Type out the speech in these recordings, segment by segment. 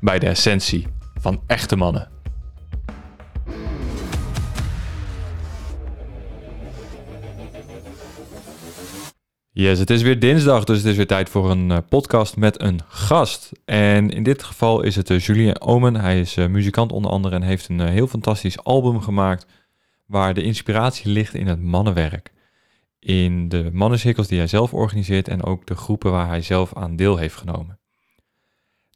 bij de essentie van echte mannen. Yes, het is weer dinsdag, dus het is weer tijd voor een uh, podcast met een gast. En in dit geval is het uh, Julien Omen. Hij is uh, muzikant onder andere en heeft een heel fantastisch album gemaakt waar de inspiratie ligt in het mannenwerk. In de mannencirkels die hij zelf organiseert en ook de groepen waar hij zelf aan deel heeft genomen.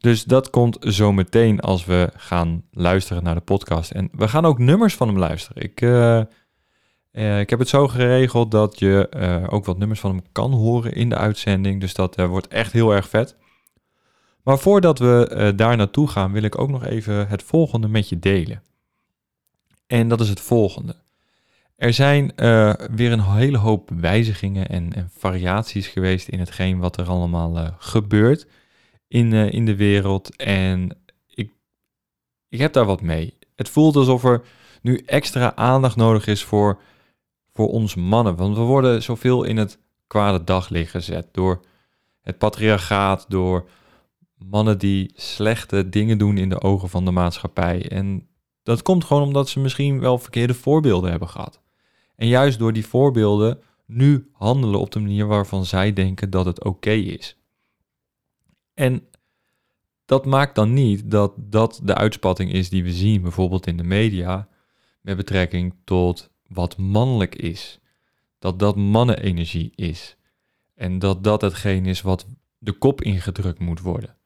Dus dat komt zo meteen als we gaan luisteren naar de podcast. En we gaan ook nummers van hem luisteren. Ik, uh, uh, ik heb het zo geregeld dat je uh, ook wat nummers van hem kan horen in de uitzending. Dus dat wordt echt heel erg vet. Maar voordat we daar naartoe gaan, wil ik ook nog even het volgende met je delen. En dat is het volgende. Er zijn weer een hele hoop wijzigingen en, en, variaties geweest in hetgeen wat er allemaal gebeurt in, uh, in de wereld. En ik, ik heb daar wat mee. Het voelt alsof er nu extra aandacht nodig is voor, voor ons mannen. Want we worden zoveel in het kwade daglicht gezet door het patriarchaat, door mannen die slechte dingen doen in de ogen van de maatschappij. En dat komt gewoon omdat ze misschien wel verkeerde voorbeelden hebben gehad. En juist door die voorbeelden nu handelen op de manier waarvan zij denken dat het oké is. En dat maakt dan niet dat dat de uitspatting is die we zien, bijvoorbeeld in de media, met betrekking tot wat mannelijk is. Dat dat mannenenergie is. En dat dat hetgeen is wat de kop ingedrukt moet worden.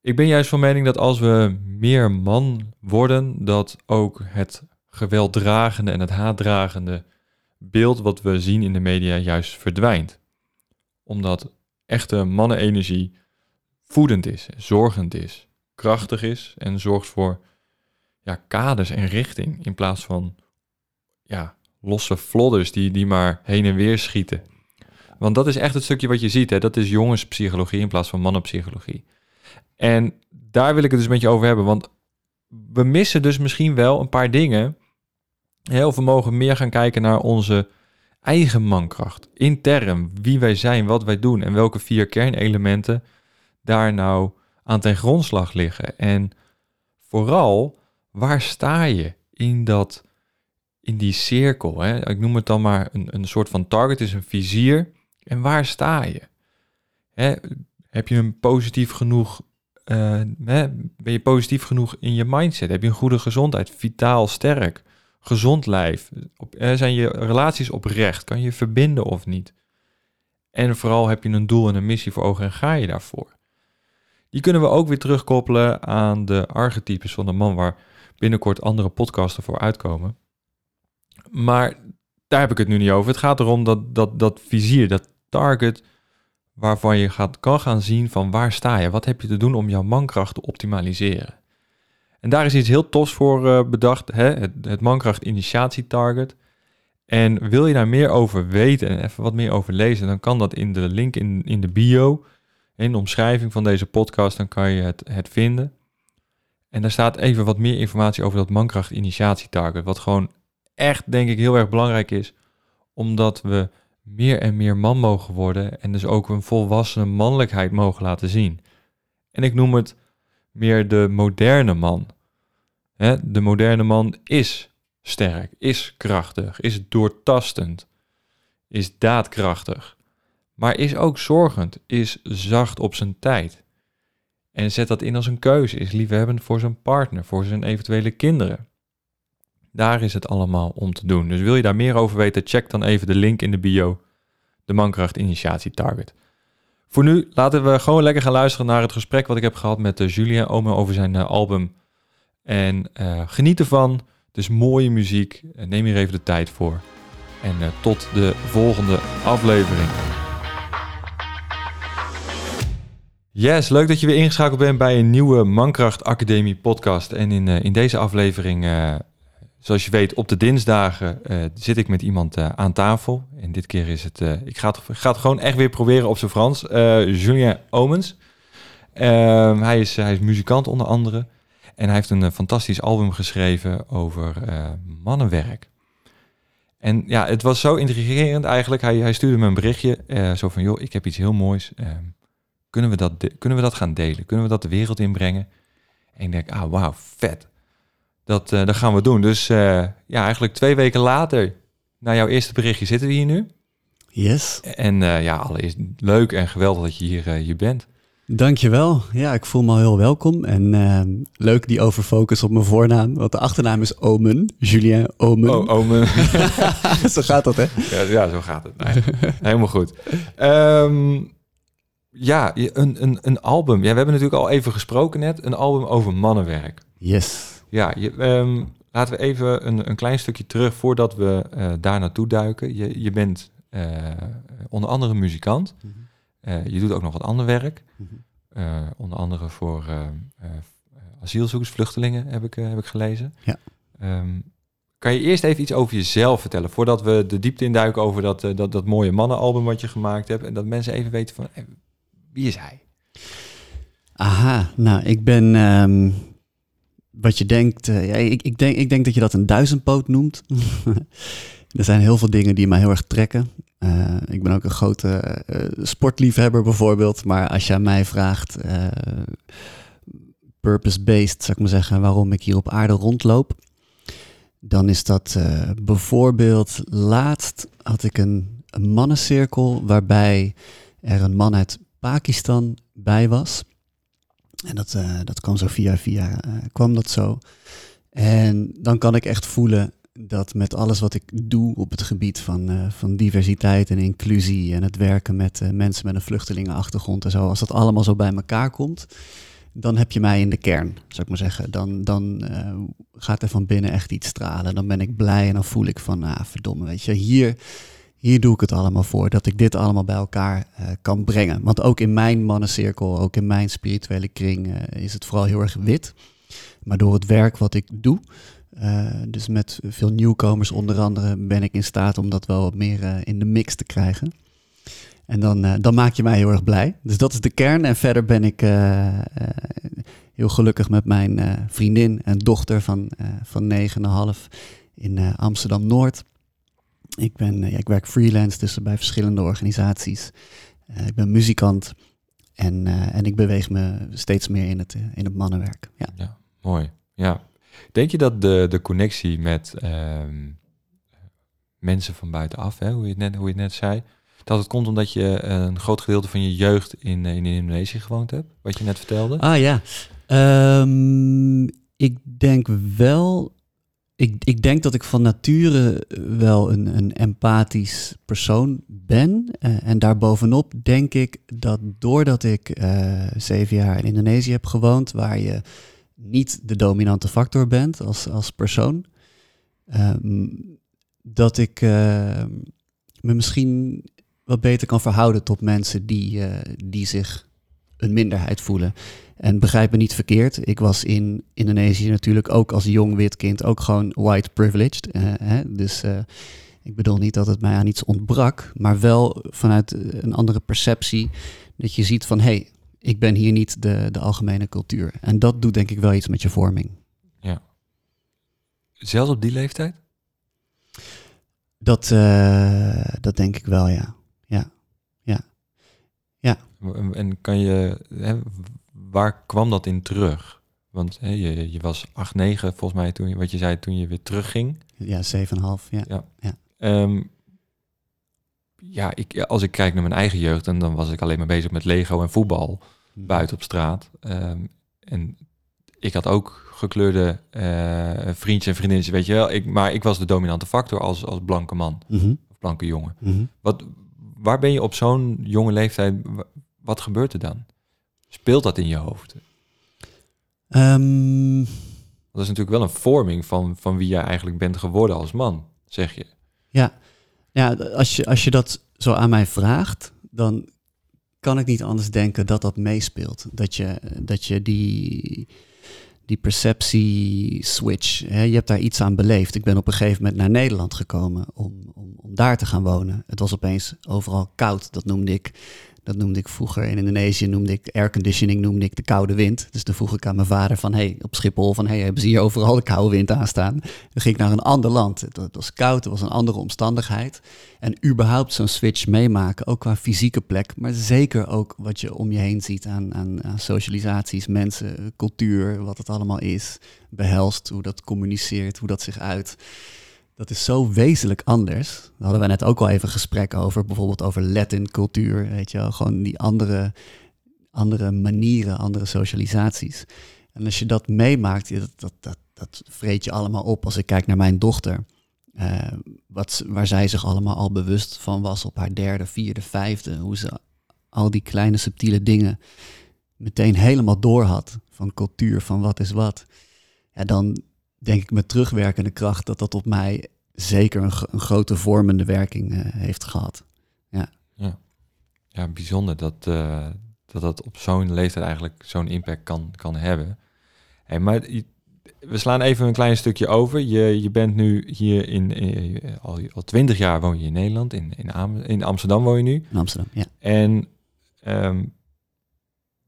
Ik ben juist van mening dat als we meer man worden, dat ook het gewelddragende en het haatdragende beeld wat we zien in de media juist verdwijnt. Omdat echte mannenenergie voedend is, zorgend is, krachtig is en zorgt voor ja, kaders en richting in plaats van ja, losse flodders die, die maar heen en weer schieten. Want dat is echt het stukje wat je ziet, hè? dat is jongenspsychologie in plaats van mannenpsychologie. En daar wil ik het dus met je over hebben, want we missen dus misschien wel een paar dingen. Heel we mogen meer gaan kijken naar onze eigen mankracht, intern, wie wij zijn, wat wij doen en welke vier kernelementen daar nou aan ten grondslag liggen. En vooral, waar sta je in, dat, in die cirkel? Hè? Ik noem het dan maar een, een soort van target, is een vizier. En waar sta je? Hè? Heb je een positief genoeg uh, ben je positief genoeg in je mindset? Heb je een goede gezondheid? Vitaal, sterk, gezond lijf? Op, zijn je relaties oprecht? Kan je verbinden of niet? En vooral heb je een doel en een missie voor ogen en ga je daarvoor? Die kunnen we ook weer terugkoppelen aan de archetypes van de man, waar binnenkort andere podcasten voor uitkomen. Maar daar heb ik het nu niet over. Het gaat erom dat dat, dat vizier, dat target, waarvan je gaat, kan gaan zien van waar sta je? Wat heb je te doen om jouw mankracht te optimaliseren? En daar is iets heel tofs voor uh, bedacht, hè? het, het mankracht initiatie target. En wil je daar meer over weten en even wat meer over lezen, dan kan dat in de link in, in de bio in de omschrijving van deze podcast, dan kan je het, het vinden. En daar staat even wat meer informatie over dat mankracht initiatietarget. Wat gewoon echt, denk ik, heel erg belangrijk is. Omdat we meer en meer man mogen worden. En dus ook een volwassene mannelijkheid mogen laten zien. En ik noem het meer de moderne man. de moderne man is sterk, is krachtig, is doortastend, is daadkrachtig maar is ook zorgend, is zacht op zijn tijd. En zet dat in als een keuze. Is liefhebbend voor zijn partner, voor zijn eventuele kinderen. Daar is het allemaal om te doen. Dus wil je daar meer over weten, check dan even de link in de bio. De Mankracht Initiatie Target. Voor nu laten we gewoon lekker gaan luisteren naar het gesprek wat ik heb gehad met uh, Julien Omen over zijn uh, album. En uh, geniet ervan. Dus mooie muziek. neem hier even de tijd voor. En tot de volgende aflevering. Yes, leuk dat je weer ingeschakeld bent bij een nieuwe Mankracht Academie podcast. En in, in deze aflevering Zoals je weet, op de dinsdagen uh, zit ik met iemand uh, aan tafel. En dit keer is het, uh, ik ga het, ga het gewoon echt weer proberen op zijn Frans. Julien Omens. Ehm, hij, is, hij is muzikant onder andere. En hij heeft een fantastisch album geschreven over mannenwerk. En ja, het was zo intrigerend eigenlijk. Hij, hij stuurde me een berichtje. zo van, joh, ik heb iets heel moois. Ehm, kunnen, we dat kunnen we dat gaan delen? Kunnen we dat de wereld inbrengen? En ik denk, ah, wauw, vet. Dat, uh, dat gaan we doen. Dus uh, ja, eigenlijk twee weken later, na jouw eerste berichtje, zitten we hier nu. Yes. En uh, ja, allereerst leuk en geweldig dat je hier, hier bent. Dankjewel. Ja, ik voel me al heel welkom. En leuk die overfocus op mijn voornaam. Want de achternaam is Omen. Julien Omen. Oh, Omen. zo gaat dat, hè? Ja, ja zo gaat het. Nee, helemaal goed. Um, ja, een, een, een album. Ja, we hebben natuurlijk al even gesproken net. Een album over mannenwerk. Yes. Ja, je, um, laten we even een, een klein stukje terug voordat we uh, daar naartoe duiken. Je, je bent uh, onder andere muzikant. Mm -hmm. uh, je doet ook nog wat ander werk. Mm -hmm. onder andere voor asielzoekers, vluchtelingen heb ik, heb ik gelezen. Ja. Um, kan je eerst even iets over jezelf vertellen, voordat we de diepte induiken over dat, dat, dat mooie mannenalbum wat je gemaakt hebt. En dat mensen even weten van, wie is hij? Aha, nou, ik ben um, wat je denkt, uh, ja, ik, ik, denk, ik denk dat je dat een duizendpoot noemt. er zijn heel veel dingen die mij heel erg trekken. Uh, ik ben ook een grote uh, sportliefhebber bijvoorbeeld. Maar als je aan mij vraagt, purpose-based, zou ik maar zeggen, waarom ik hier op aarde rondloop. Dan is dat bijvoorbeeld, laatst had ik een, een mannencirkel waarbij er een man uit Pakistan bij was. En dat, uh, dat kwam zo via via, uh, kwam dat zo. En dan kan ik echt voelen dat met alles wat ik doe op het gebied van, uh, van diversiteit en inclusie en het werken met mensen met een vluchtelingenachtergrond en zo, als dat allemaal zo bij elkaar komt, dan heb je mij in de kern, zou ik maar zeggen. Dan, dan gaat er van binnen echt iets stralen. Dan ben ik blij en dan voel ik van, ah, verdomme, weet je, hier hier doe ik het allemaal voor, dat ik dit allemaal bij elkaar uh, kan brengen. Want ook in mijn mannencirkel, ook in mijn spirituele kring, uh, is het vooral heel erg wit. Maar door het werk wat ik doe, uh, dus met veel nieuwkomers onder andere, ben ik in staat om dat wel wat meer in de mix te krijgen. En dan, dan maak je mij heel erg blij. Dus dat is de kern. En verder ben ik heel gelukkig met mijn vriendin en dochter van, van 9,5 in Amsterdam-Noord. Ik, ben, ja, ik werk freelance, dus bij verschillende organisaties. Uh, ik ben muzikant en, uh, en ik beweeg me steeds meer in het, in het mannenwerk. Ja. ja mooi. Ja. Denk je dat de, de connectie met uh, mensen van buitenaf, hè, hoe, je het net, hoe je het net zei, dat het komt omdat je een groot gedeelte van je jeugd in, in Indonesië gewoond hebt, wat je net vertelde? Ah ja, um, ik denk wel ik, ik denk dat ik van nature wel een, een empathisch persoon ben. Uh, en daarbovenop denk ik dat doordat ik uh, zeven jaar in Indonesië heb gewoond, waar je niet de dominante factor bent als, als persoon, uh, dat ik me misschien wat beter kan verhouden tot mensen die, die zich een minderheid voelen. En begrijp me niet verkeerd, ik was in Indonesië natuurlijk ook als jong wit kind ook gewoon white privileged. Uh, hè? Dus uh, ik bedoel niet dat het mij aan iets ontbrak, maar wel vanuit een andere perceptie. Dat je ziet van hé, hey, ik ben hier niet de, de algemene cultuur. En dat doet denk ik wel iets met je vorming. Ja. Zelfs op die leeftijd? Dat, uh, dat denk ik wel, ja. Ja. Ja. ja. En kan je, hè, waar kwam dat in terug? Want je, je was 8, 9 volgens mij toen je, wat je zei toen je weer terugging. Ja, 7,5. Ja. Ja. Ja. Um, ja, ik, als ik kijk naar mijn eigen jeugd, en dan was ik alleen maar bezig met Lego en voetbal. buiten op straat. Ehm, en ik had ook gekleurde uh, vriendjes en vriendinnetjes, weet je wel. Ik, maar ik was de dominante factor als, als blanke man Mhm. of blanke jongen. Mhm. Wat, waar ben je op zo'n jonge leeftijd, wa- wat gebeurt er dan? Speelt dat in je hoofd? Ehm, Dat is natuurlijk wel een vorming van, van wie jij eigenlijk bent geworden als man, zeg je. Ja, ja als, je, als je dat zo aan mij vraagt, dan kan ik niet anders denken dat dat meespeelt. Dat je, dat je die, die perceptie-switch, hè, je hebt daar iets aan beleefd. Ik ben op een gegeven moment naar Nederland gekomen om, om, om daar te gaan wonen. Het was opeens overal koud, dat noemde ik. Dat noemde ik vroeger in Indonesië, noemde ik airconditioning, noemde ik de koude wind. Dus toen vroeg ik aan mijn vader van, hey, op Schiphol, van, hey, hebben ze hier overal de koude wind aanstaan? Dan ging ik naar een ander land. Het wa- het was koud, het was een andere omstandigheid. En überhaupt zo'n switch meemaken, ook qua fysieke plek, maar zeker ook wat je om je heen ziet aan, aan socialisaties, mensen, cultuur, wat het allemaal is, behelst, hoe dat communiceert, hoe dat zich uit. Dat is zo wezenlijk anders. Daar hadden we net ook al even gesprek over, bijvoorbeeld over Latin cultuur, weet je wel, gewoon die andere, andere manieren, andere socialisaties. En als je dat meemaakt, dat, dat, dat, dat vreet je allemaal op. Als ik kijk naar mijn dochter, eh, wat, waar zij zich allemaal al bewust van was op haar derde, vierde, vijfde, hoe ze al die kleine subtiele dingen meteen helemaal door had van cultuur, van wat is wat. Ja, dan denk ik met terugwerkende kracht dat dat op mij zeker een, een grote vormende werking eh, heeft gehad. Ja, bijzonder dat eh, dat, dat op zo'n leeftijd eigenlijk zo'n impact kan, kan hebben. Hey, maar we slaan even een klein stukje over. Je, je bent nu hier in, eh, al, al 20 jaar woon je in Nederland, in, in, Am- in Amsterdam woon je nu. In Amsterdam, ja. En ehm,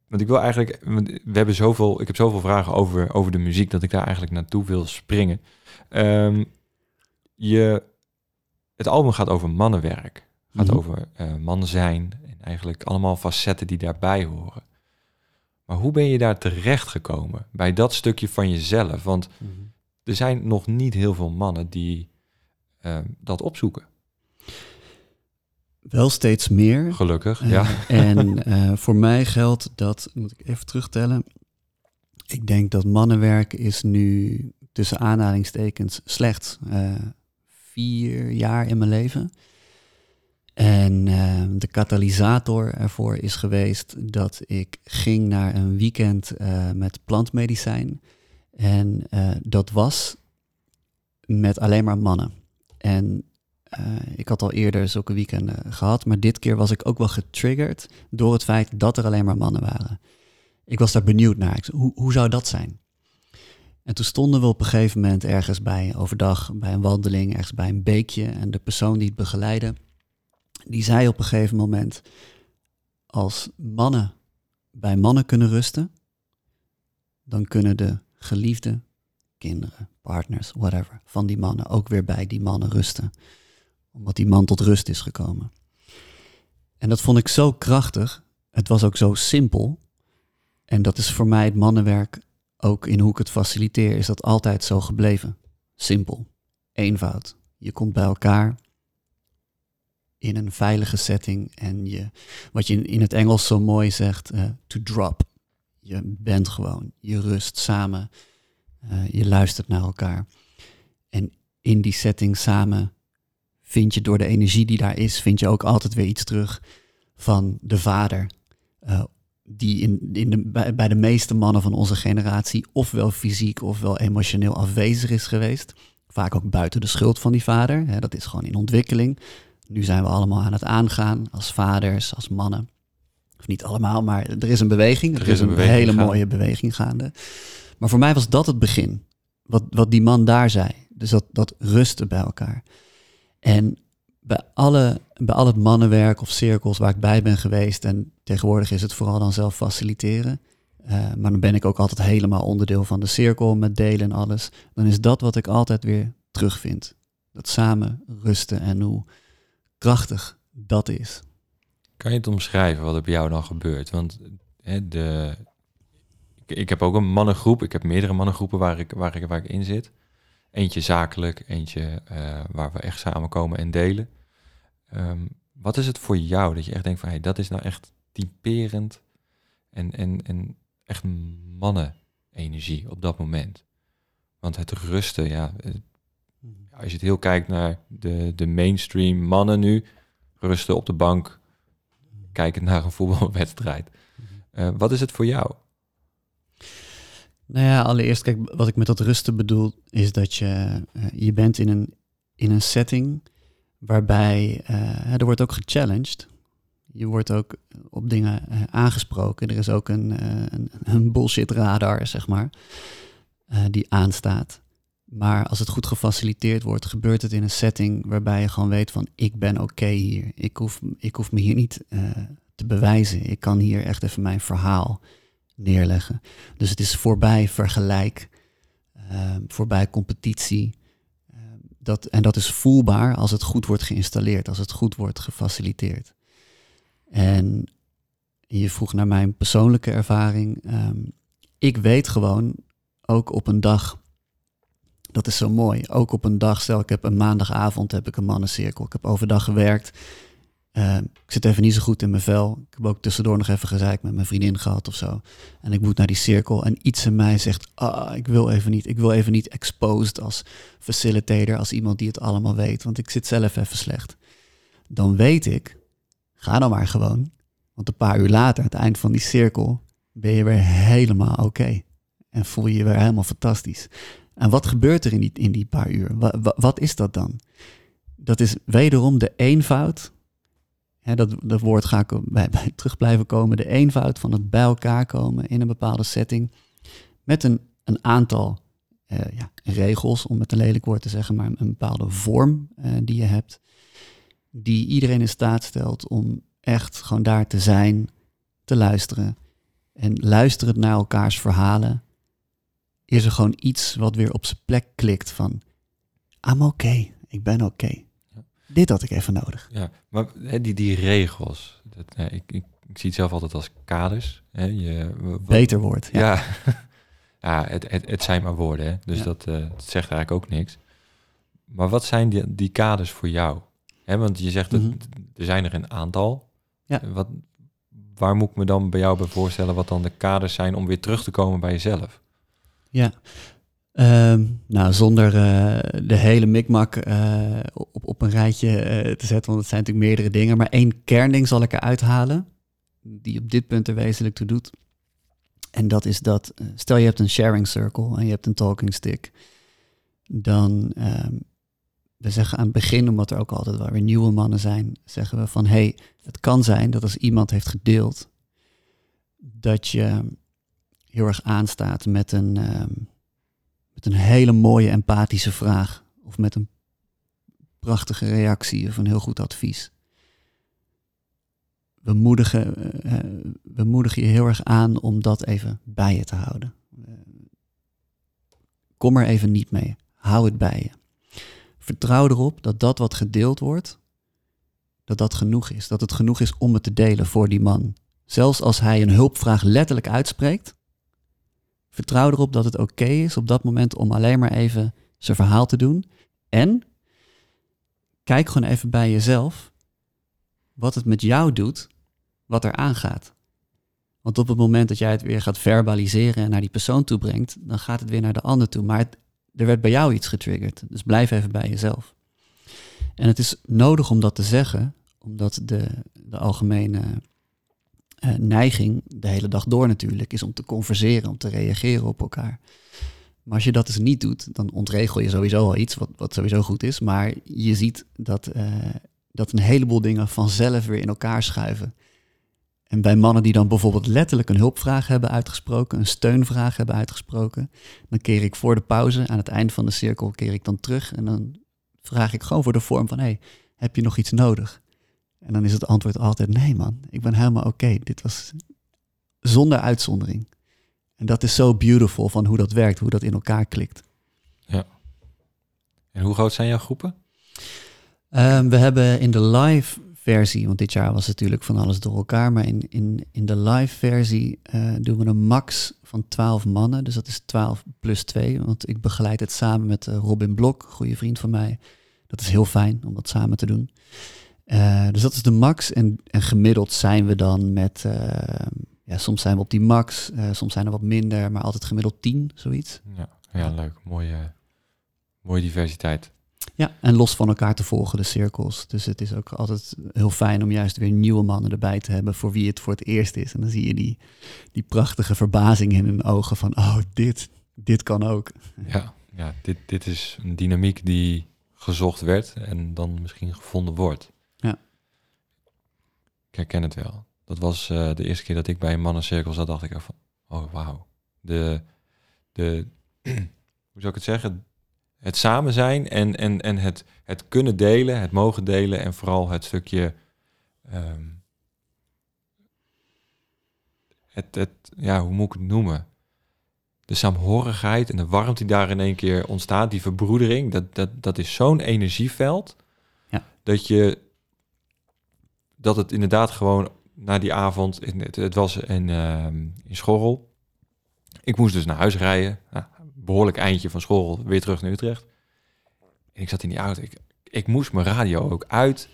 want ik wil eigenlijk, we hebben zoveel, ik heb zoveel vragen over, over de muziek dat ik daar eigenlijk naartoe wil springen. Ehm, je, het album gaat over mannenwerk, gaat Mhm. over eh man zijn en eigenlijk allemaal facetten die daarbij horen. Maar hoe ben je daar terecht gekomen bij dat stukje van jezelf? Want er zijn nog niet heel veel mannen die ehm, dat opzoeken. Wel steeds meer. Gelukkig, Eh, ja. En eh, voor mij geldt dat, moet ik even terugtellen. Ik denk dat mannenwerk is nu tussen aanhalingstekens slechts eh, vier jaar in mijn leven. En eh, de katalysator ervoor is geweest dat ik ging naar een weekend eh, met plantmedicijn. En eh, dat was met alleen maar mannen. En eh, ik had al eerder zulke weekenden gehad, maar dit keer was ik ook wel getriggerd door het feit dat er alleen maar mannen waren. Ik was daar benieuwd naar. Hoe, hoe zou dat zijn? En toen stonden we op een gegeven moment ergens bij, overdag, bij een wandeling, ergens bij een beekje. En de persoon die het begeleidde, die zei op een gegeven moment, als mannen bij mannen kunnen rusten, dan kunnen de geliefde kinderen, partners, whatever, van die mannen ook weer bij die mannen rusten omdat die man tot rust is gekomen. En dat vond ik zo krachtig. Het was ook zo simpel. En dat is voor mij het mannenwerk, ook in hoe ik het faciliteer, is dat altijd zo gebleven. Simpel, eenvoud. Je komt bij elkaar in een veilige setting en je, wat je in, het Engels zo mooi zegt, eh, to drop. Je bent gewoon, je rust samen, eh, je luistert naar elkaar. En in die setting samen vind je door de energie die daar is, vind je ook altijd weer iets terug van de vader. eh, die in, in de, bij, bij de meeste mannen van onze generatie ofwel fysiek ofwel emotioneel afwezig is geweest. Vaak ook buiten de schuld van die vader. Hè, dat is gewoon in ontwikkeling. Nu zijn we allemaal aan het aangaan als vaders, als mannen. Of niet allemaal, maar er is een beweging. Er, is een, beweging hele gaande. mooie beweging gaande. Maar voor mij was dat het begin. Wat, wat die man daar zei. Dus dat, dat rusten bij elkaar. En bij, alle, bij al het mannenwerk of cirkels waar ik bij ben geweest, en tegenwoordig is het vooral dan zelf faciliteren, eh, maar dan ben ik ook altijd helemaal onderdeel van de cirkel met delen en alles, dan is dat wat ik altijd weer terugvind. Dat samen rusten en hoe krachtig dat is. Kan je het omschrijven wat er bij jou dan gebeurt? Want hè, de, ik, heb ook een mannengroep. Ik heb meerdere mannengroepen waar ik, waar ik, waar ik in zit. Eentje zakelijk, eentje eh, waar we echt samenkomen en delen. Ehm, wat is het voor jou dat je echt denkt van... Hey, dat is nou echt typerend. en, en, en echt mannen-energie op dat moment. Want het rusten, ja, eh, als je het heel kijkt naar de, de mainstream mannen nu, rusten op de bank, kijken naar een voetbalwedstrijd. Uh, wat is het voor jou? Nou ja, allereerst, kijk, wat ik met dat rusten bedoel, is dat je, uh, je bent in een, in een setting waarbij uh, er wordt ook gechallenged. Je wordt ook op dingen aangesproken. Er is ook een, een, een bullshit radar, zeg maar, die aanstaat. Maar als het goed gefaciliteerd wordt, gebeurt het in een setting waarbij je gewoon weet van ik ben oké hier. Ik hoef, ik hoef me hier niet uh, te bewijzen. Ik kan hier echt even mijn verhaal neerleggen. Dus het is voorbij vergelijk, uh, voorbij competitie. Dat, en dat is voelbaar als het goed wordt geïnstalleerd, als het goed wordt gefaciliteerd. En je vroeg naar mijn persoonlijke ervaring. Um, ik weet gewoon ook op een dag dat is zo mooi. Ook op een dag, stel ik heb een maandagavond, heb ik een mannencirkel. Ik heb overdag gewerkt. Uh, ik zit even niet zo goed in mijn vel. Ik heb ook tussendoor nog even gezeik met mijn vriendin gehad of zo. En ik moet naar die cirkel. En iets in mij zegt, ah, ik wil even niet. Ik wil even niet exposed als facilitator, als iemand die het allemaal weet. Want ik zit zelf even slecht. Dan weet ik, ga dan maar gewoon. Want een paar uur later, aan het eind van die cirkel, ben je weer helemaal oké. En voel je je weer helemaal fantastisch. En wat gebeurt er in die, in die paar uur? Wat, is dat dan? Dat is wederom de eenvoud. Dat, dat woord ga ik bij, bij terug blijven komen. De eenvoud van het bij elkaar komen in een bepaalde setting. Met een, een aantal uh, ja, regels, om het een lelijk woord te zeggen, maar een bepaalde vorm uh, die je hebt. Die iedereen in staat stelt om echt gewoon daar te zijn, te luisteren. En luisteren naar elkaars verhalen is er gewoon iets wat weer op zijn plek klikt van, I'm okay, ik ben oké. Okay. Dit had ik even nodig. Ja, maar hè, die, die regels, dat, ik, ik, ik, zie het zelf altijd als kaders. Hè, je, wat, Beter woord. Ja, ja, ja het, het, het, zijn maar woorden, hè, dus ja. dat, uh, dat zegt eigenlijk ook niks. Maar wat zijn die, die kaders voor jou? Hè, want je zegt, dat mm -hmm. er zijn er een aantal. Ja. Wat, waar moet ik me dan bij jou bij voorstellen wat dan de kaders zijn om weer terug te komen bij jezelf? Ja, um, nou zonder uh, de hele mikmak uh, op, op een rijtje uh, te zetten, want het zijn natuurlijk meerdere dingen. Maar één kernding zal ik eruit halen, die op dit punt er wezenlijk toe doet. En dat is dat, stel je hebt een sharing circle en je hebt een talking stick. Dan, um, we zeggen aan het begin, omdat er ook altijd wel weer nieuwe mannen zijn, zeggen we van, hey, het kan zijn dat als iemand heeft gedeeld, dat je heel erg aanstaat met een, uh, een hele mooie empathische vraag. Of met een prachtige reactie of een heel goed advies. We moedigen, uh, we moedigen je heel erg aan om dat even bij je te houden. Uh, kom er even niet mee. Hou het bij je. Vertrouw erop dat dat wat gedeeld wordt, dat dat genoeg is. Dat het genoeg is om het te delen voor die man. Zelfs als hij een hulpvraag letterlijk uitspreekt, Vertrouw erop dat het oké is op dat moment om alleen maar even zijn verhaal te doen. En kijk gewoon even bij jezelf wat het met jou doet, wat er aangaat. Want op het moment dat jij het weer gaat verbaliseren en naar die persoon toe brengt, dan gaat het weer naar de ander toe. Maar er werd bij jou iets getriggerd. Dus blijf even bij jezelf. En het is nodig om dat te zeggen, omdat de, de algemene uh, neiging, de hele dag door natuurlijk, is om te converseren, om te reageren op elkaar. Maar als je dat dus niet doet, dan ontregel je sowieso al iets, wat, wat sowieso goed is. Maar je ziet dat, uh, dat een heleboel dingen vanzelf weer in elkaar schuiven. En bij mannen die dan bijvoorbeeld letterlijk een hulpvraag hebben uitgesproken, een steunvraag hebben uitgesproken, dan keer ik voor de pauze, aan het eind van de cirkel, keer ik dan terug en dan vraag ik gewoon voor de vorm van, hey, heb je nog iets nodig? En dan is het antwoord altijd nee man, ik ben helemaal oké. Okay. Dit was zonder uitzondering. En dat is zo beautiful van hoe dat werkt, hoe dat in elkaar klikt. Ja. En hoe groot zijn jouw groepen? Um, we hebben in de live versie, want dit jaar was natuurlijk van alles door elkaar, maar in, in, in de live versie uh, doen we een max van 12 mannen. Dus dat is 12 plus 2, want ik begeleid het samen met uh, Robin Blok, goede vriend van mij. Dat is heel fijn om dat samen te doen. Uh, dus dat is de max. En, en, gemiddeld zijn we dan met uh, ja, soms zijn we op die max, eh, soms zijn er wat minder, maar altijd gemiddeld 10, zoiets. Ja, ja leuk. Mooie, mooie diversiteit. Ja, en los van elkaar te volgen, de cirkels. Dus het is ook altijd heel fijn om juist weer nieuwe mannen erbij te hebben voor wie het voor het eerst is. En dan zie je die, die prachtige verbazing in hun ogen van, oh, dit, dit kan ook. Ja, ja dit, dit is een dynamiek die gezocht werd en dan misschien gevonden wordt. Ik herken het wel. Dat was uh, de eerste keer dat ik bij een mannencirkel zat, dacht ik van, oh wauw. De, de, hoe zou ik het zeggen? Het samen zijn en, en, en het, het kunnen delen, het mogen delen en vooral het stukje, um, het, het, ja, hoe moet ik het noemen? De saamhorigheid en de warmte die daar in één keer ontstaat, die verbroedering, dat, dat, dat is zo'n energieveld, ja. dat je, dat het inderdaad gewoon na die avond, het, het was in, uh, in Schorrel. Ik moest dus naar huis rijden. Nou, behoorlijk eindje van Schorrel, weer terug naar Utrecht. En ik zat in die auto. Ik, ik moest mijn radio ook uit.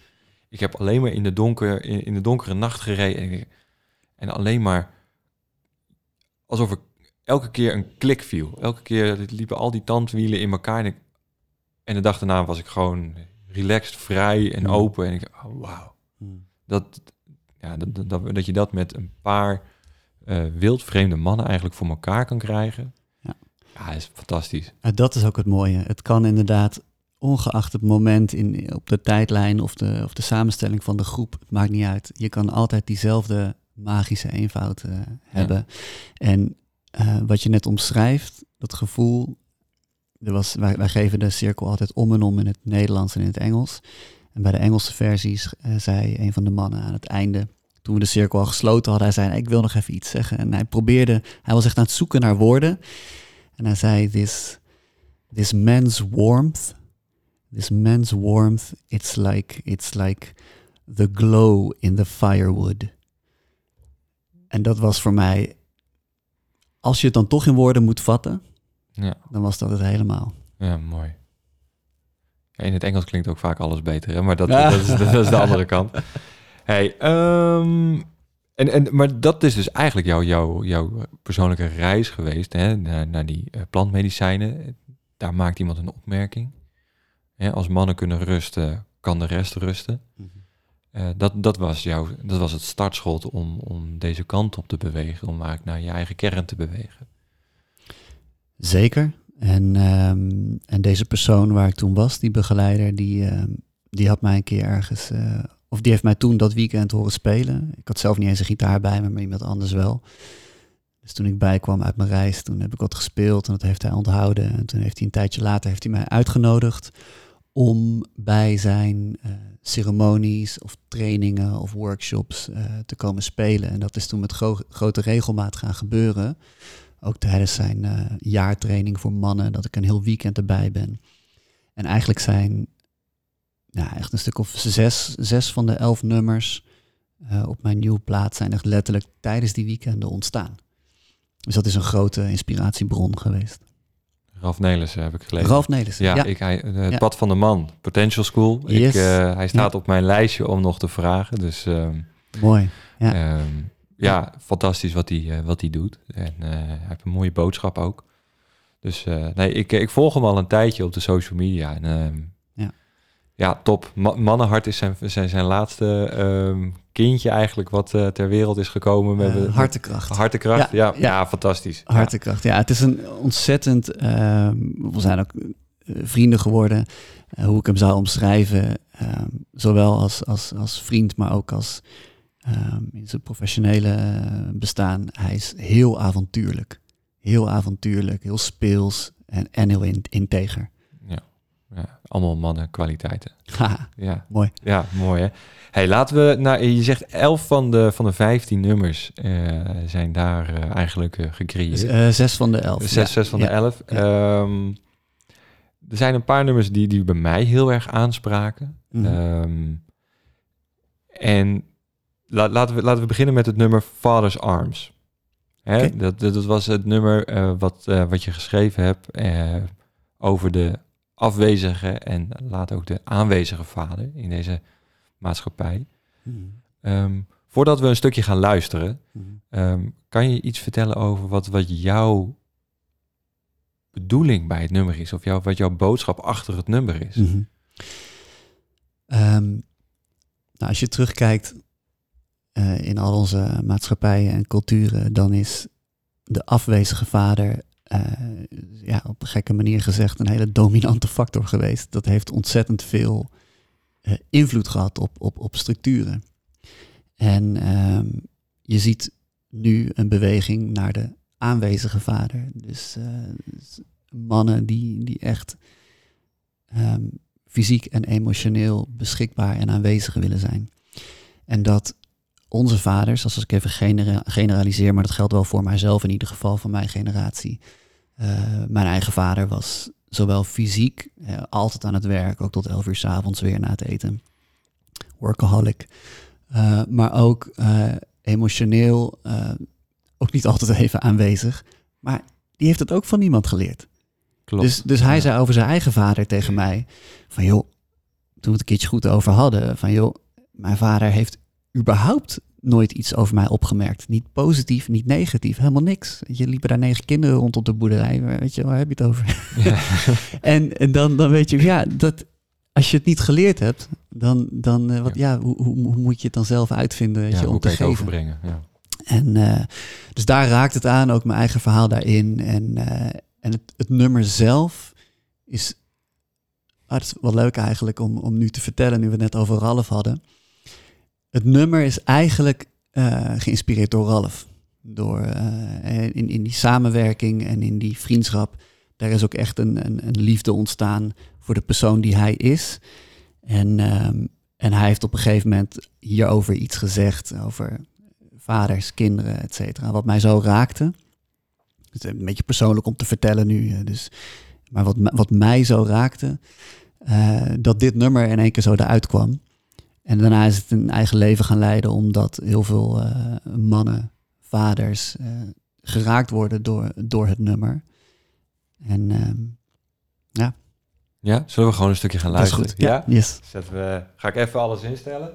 Ik heb alleen maar in de, donker, in, in de donkere nacht gereden. En, en alleen maar alsof ik elke keer een klik viel. Elke keer liepen al die tandwielen in elkaar. En, ik, en de dag daarna was ik gewoon relaxed, vrij en open. En ik oh, wauw. Hmm. Dat, ja, dat, dat, dat je dat met een paar uh, wildvreemde mannen eigenlijk voor elkaar kan krijgen. Ja, ja is fantastisch. dat is ook het mooie. Het kan inderdaad, ongeacht het moment in, op de tijdlijn of de, of de samenstelling van de groep, het maakt niet uit. Je kan altijd diezelfde magische eenvoud uh, hebben. En uh, wat je net omschrijft, dat gevoel, er was, wij, wij geven de cirkel altijd om en om in het Nederlands en in het Engels. En bij de Engelse versies uh, zei een van de mannen aan het einde, toen we de cirkel al gesloten hadden, hij zei, ik wil nog even iets zeggen. En hij probeerde, hij was echt aan het zoeken naar woorden. En hij zei, this, this man's warmth, this man's warmth, it's like, it's like the glow in the firewood. En dat was voor mij, als je het dan toch in woorden moet vatten, ja. dan was dat het helemaal. Ja, mooi in het Engels klinkt ook vaak alles beter, hè? maar dat, dat, is, dat, is, de andere kant. Hey, um, en, en, maar dat is dus eigenlijk jouw, jouw, jouw persoonlijke reis geweest hè? Naar, naar die uh, plantmedicijnen. Daar maakt iemand een opmerking. Hè? Als mannen kunnen rusten, kan de rest rusten. Mm -hmm. uh, dat, dat, was jouw, dat was het startschot om, om deze kant op te bewegen, om eigenlijk naar je eigen kern te bewegen. Zeker. En, um, en deze persoon waar ik toen was, die begeleider, die, uh, die had mij een keer ergens, uh, of die heeft mij toen dat weekend horen spelen. Ik had zelf niet eens een gitaar bij me, maar iemand anders wel. Dus toen ik bijkwam uit mijn reis, toen heb ik wat gespeeld en dat heeft hij onthouden. En toen heeft hij een tijdje later heeft hij mij uitgenodigd om bij zijn uh, ceremonies of trainingen of workshops te komen spelen. En dat is toen met gro grote regelmaat gaan gebeuren. Ook tijdens zijn uh, jaartraining voor mannen, dat ik een heel weekend erbij ben. En eigenlijk zijn ja, echt een stuk of zes, zes van de elf nummers uh, op mijn nieuwe plaat zijn echt letterlijk tijdens die weekenden ontstaan. Dus dat is een grote inspiratiebron geweest. Ralf Nelissen heb ik gelezen. Ralf Nelissen, ja. Ik, hij, het ja. pad van de man, Potential School. Yes. Ik, uh, hij staat ja. op mijn lijstje om nog te vragen. Dus, um, Mooi, ja. Um, ja, fantastisch wat hij, uh, wat hij doet. En uh, hij heeft een mooie boodschap ook. Dus uh, nee, ik, ik volg hem al een tijdje op de social media. En, ehm, ja. ja, top. Ma Mannenhart is zijn, zijn, zijn laatste um, kindje eigenlijk wat ter wereld is gekomen. We hebben, hartekracht. Hartekracht, ja, ja, ja. ja fantastisch. Hartekracht, ja. Het is een ontzettend... ehm, we zijn ook vrienden geworden. hoe ik hem zou omschrijven. ehm, zowel als, als, als vriend, maar ook als... Um, in zijn professionele uh, bestaan. Hij is heel avontuurlijk. Heel avontuurlijk, heel speels en, en heel in, integer. Ja. ja, allemaal mannen kwaliteiten. Ja. mooi. Ja, mooi hè. Hey, laten we, nou, je zegt 11 van de, van de 15 nummers uh, zijn daar uh, eigenlijk gecreëerd. Uh, zes van de 11. Zes, ja. zes van de 11. Ja. Um, er zijn een paar nummers die, die bij mij heel erg aanspraken. Mm -hmm. um, en laten, we, laten we beginnen met het nummer Father's Arms. Hè? Okay. Dat, dat, was het nummer uh, wat, uh, wat je geschreven hebt uh, over de afwezige en laat ook de aanwezige vader in deze maatschappij. Hmm. Um, Voordat we een stukje gaan luisteren, Mhm. ehm, kan je iets vertellen over wat, wat jouw bedoeling bij het nummer is? Of jou, wat jouw boodschap achter het nummer is? Mhm. Ehm, nou, als je terugkijkt eh, in al onze maatschappijen en culturen, dan is de afwezige vader, eh, ja, op een gekke manier gezegd, een hele dominante factor geweest. Dat heeft ontzettend veel eh, invloed gehad op, op, op structuren. En ehm, je ziet nu een beweging naar de aanwezige vader. Dus, mannen die, die echt ehm, fysiek en emotioneel beschikbaar en aanwezig willen zijn. En dat onze vaders, als ik even genera- generaliseer, maar dat geldt wel voor mijzelf in ieder geval, van mijn generatie. Eh, mijn eigen vader was zowel fysiek, eh, altijd aan het werk, ook tot elf uur 's avonds weer na het eten. Workaholic. Eh, maar ook emotioneel, ook niet altijd even aanwezig. Maar die heeft het ook van niemand geleerd. Klopt. Dus, dus hij Ja. zei over zijn eigen vader tegen mij: van joh, toen we het een keertje goed over hadden, van joh, mijn vader heeft überhaupt nooit iets over mij opgemerkt. Niet positief, niet negatief, helemaal niks. Je liepen daar negen kinderen rond op de boerderij, weet je, waar heb je het over? Ja. en en dan, dan weet je, ja, dat als je het niet geleerd hebt, dan, dan eh, wat, ja. hoe, hoe, hoe moet je het dan zelf uitvinden weet Ja, je, hoe om te kan geven? overbrengen? Ja. En eh, dus daar raakt het aan, ook mijn eigen verhaal daarin. En, eh, en het, het nummer zelf is, ah, is wel leuk eigenlijk om, om nu te vertellen, nu we het net over Ralf hadden. Het nummer is eigenlijk eh, geïnspireerd door Ralf. Door, eh, in, in die samenwerking en in die vriendschap, daar is ook echt een, een, een liefde ontstaan voor de persoon die hij is. En, ehm, en hij heeft op een gegeven moment hierover iets gezegd, over vaders, kinderen, et cetera. Wat mij zo raakte. Het is een beetje persoonlijk om te vertellen nu. eh, Dus, maar wat, wat mij zo raakte, eh, dat dit nummer in één keer zo eruit kwam. En daarna is het een eigen leven gaan leiden, omdat heel veel eh, mannen, vaders, eh, geraakt worden door, door het nummer. En ehm, ja, zullen we gewoon een stukje gaan dat is luisteren? goed. Ja, yes. Zetten we, ga ik even alles instellen.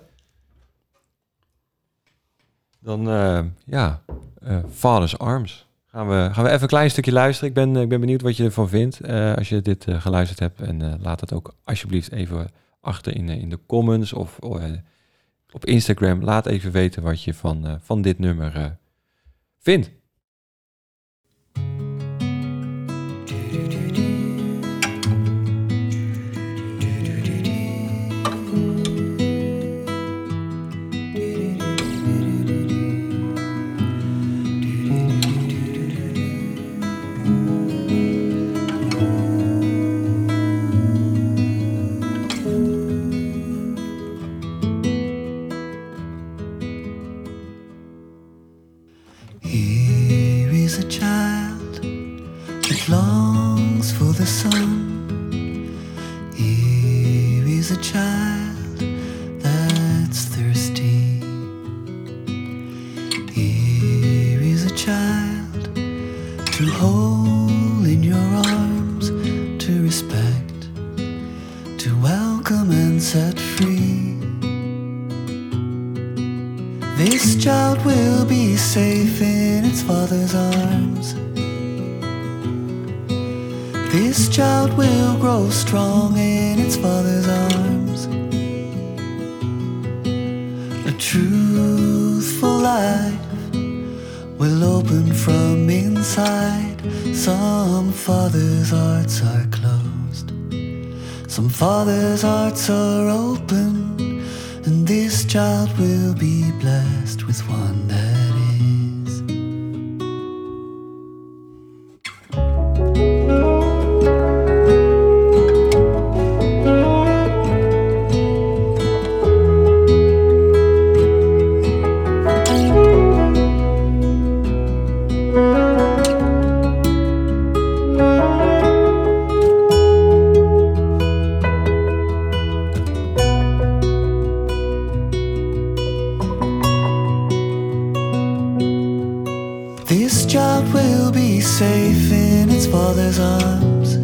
Dan, eh, ja, eh Father's Arms. Gaan we, gaan we even een klein stukje luisteren. Ik ben, ik ben benieuwd wat je ervan vindt eh, als je dit eh, geluisterd hebt. En eh, laat het ook alsjeblieft even achter in, de- in de comments of eh, op Instagram. Laat even weten wat je van, eh, van dit nummer eh, vindt. arms.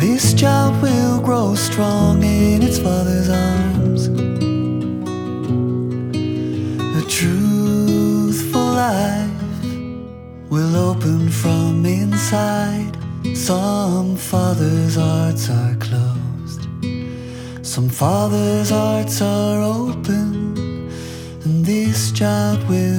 This child will grow strong in its father's arms. A truthful life will open from inside. Some fathers' hearts are closed, some fathers' hearts are open, and this child will.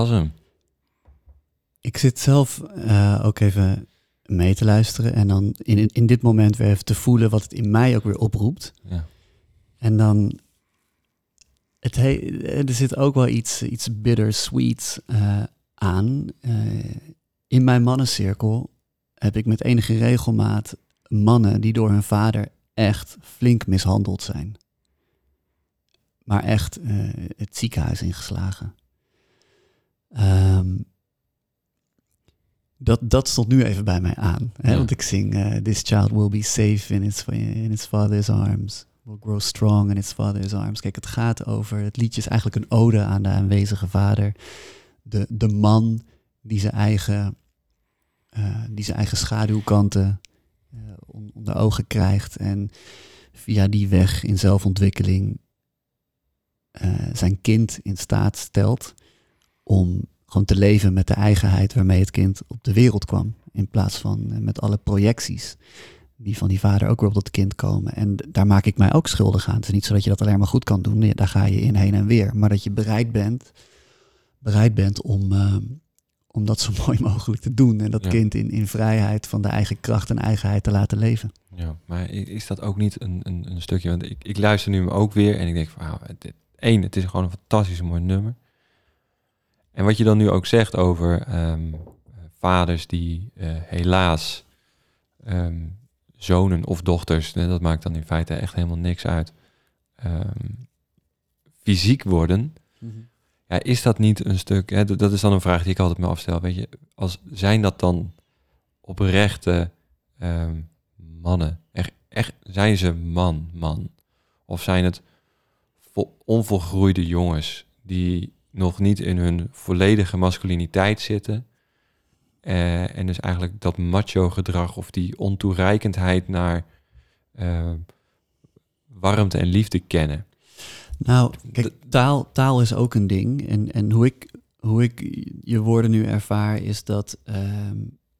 Was hem. Ik zit zelf eh, ook even mee te luisteren en dan in, in, dit moment weer even te voelen wat het in mij ook weer oproept. Ja. En dan, het he- er zit ook wel iets, iets bittersweet eh aan. Eh, in mijn mannencirkel heb ik met enige regelmaat mannen die door hun vader echt flink mishandeld zijn. Maar echt het ziekenhuis ingeslagen. Ehm, dat, dat stond nu even bij mij aan. Hè? Ja. Want ik zing eh, This child will be safe in its, in its father's arms. Will grow strong in its father's arms. Kijk, het gaat over... Het liedje is eigenlijk een ode aan de aanwezige vader. De, de man die zijn eigen, eh, die zijn eigen schaduwkanten eh, on- onder ogen krijgt. En via die weg in zelfontwikkeling zijn kind in staat stelt om gewoon te leven met de eigenheid waarmee het kind op de wereld kwam. In plaats van eh, met alle projecties die van die vader ook weer op dat kind komen. En daar maak ik mij ook schuldig aan. Het is niet zo dat je dat alleen maar goed kan doen. Daar ga je in heen en weer. Maar dat je bereid bent, bereid bent om, eh, om dat zo mooi mogelijk te doen. En dat Ja. kind in, in vrijheid van de eigen kracht en eigenheid te laten leven. Ja, maar is dat ook niet een, een, een stukje? Want ik, ik luister nu ook weer en ik denk van, ah, dit, één, het is gewoon een fantastisch mooi nummer. En wat je dan nu ook zegt over ehm, vaders die eh, helaas ehm, zonen of dochters, dat maakt dan in feite echt helemaal niks uit, ehm, fysiek worden. Ja, is dat niet een stuk, hè, dat is dan een vraag die ik altijd me afstel, weet je, als, zijn dat dan oprechte mannen? Echt, echt, zijn ze man, man? Of zijn het vo- onvolgroeide jongens die nog niet in hun volledige masculiniteit zitten eh, en dus eigenlijk dat macho gedrag of die ontoereikendheid naar eh, warmte en liefde kennen? Nou, kijk, taal, taal is ook een ding. En, en hoe, ik, hoe ik je woorden nu ervaar, is dat, ehm,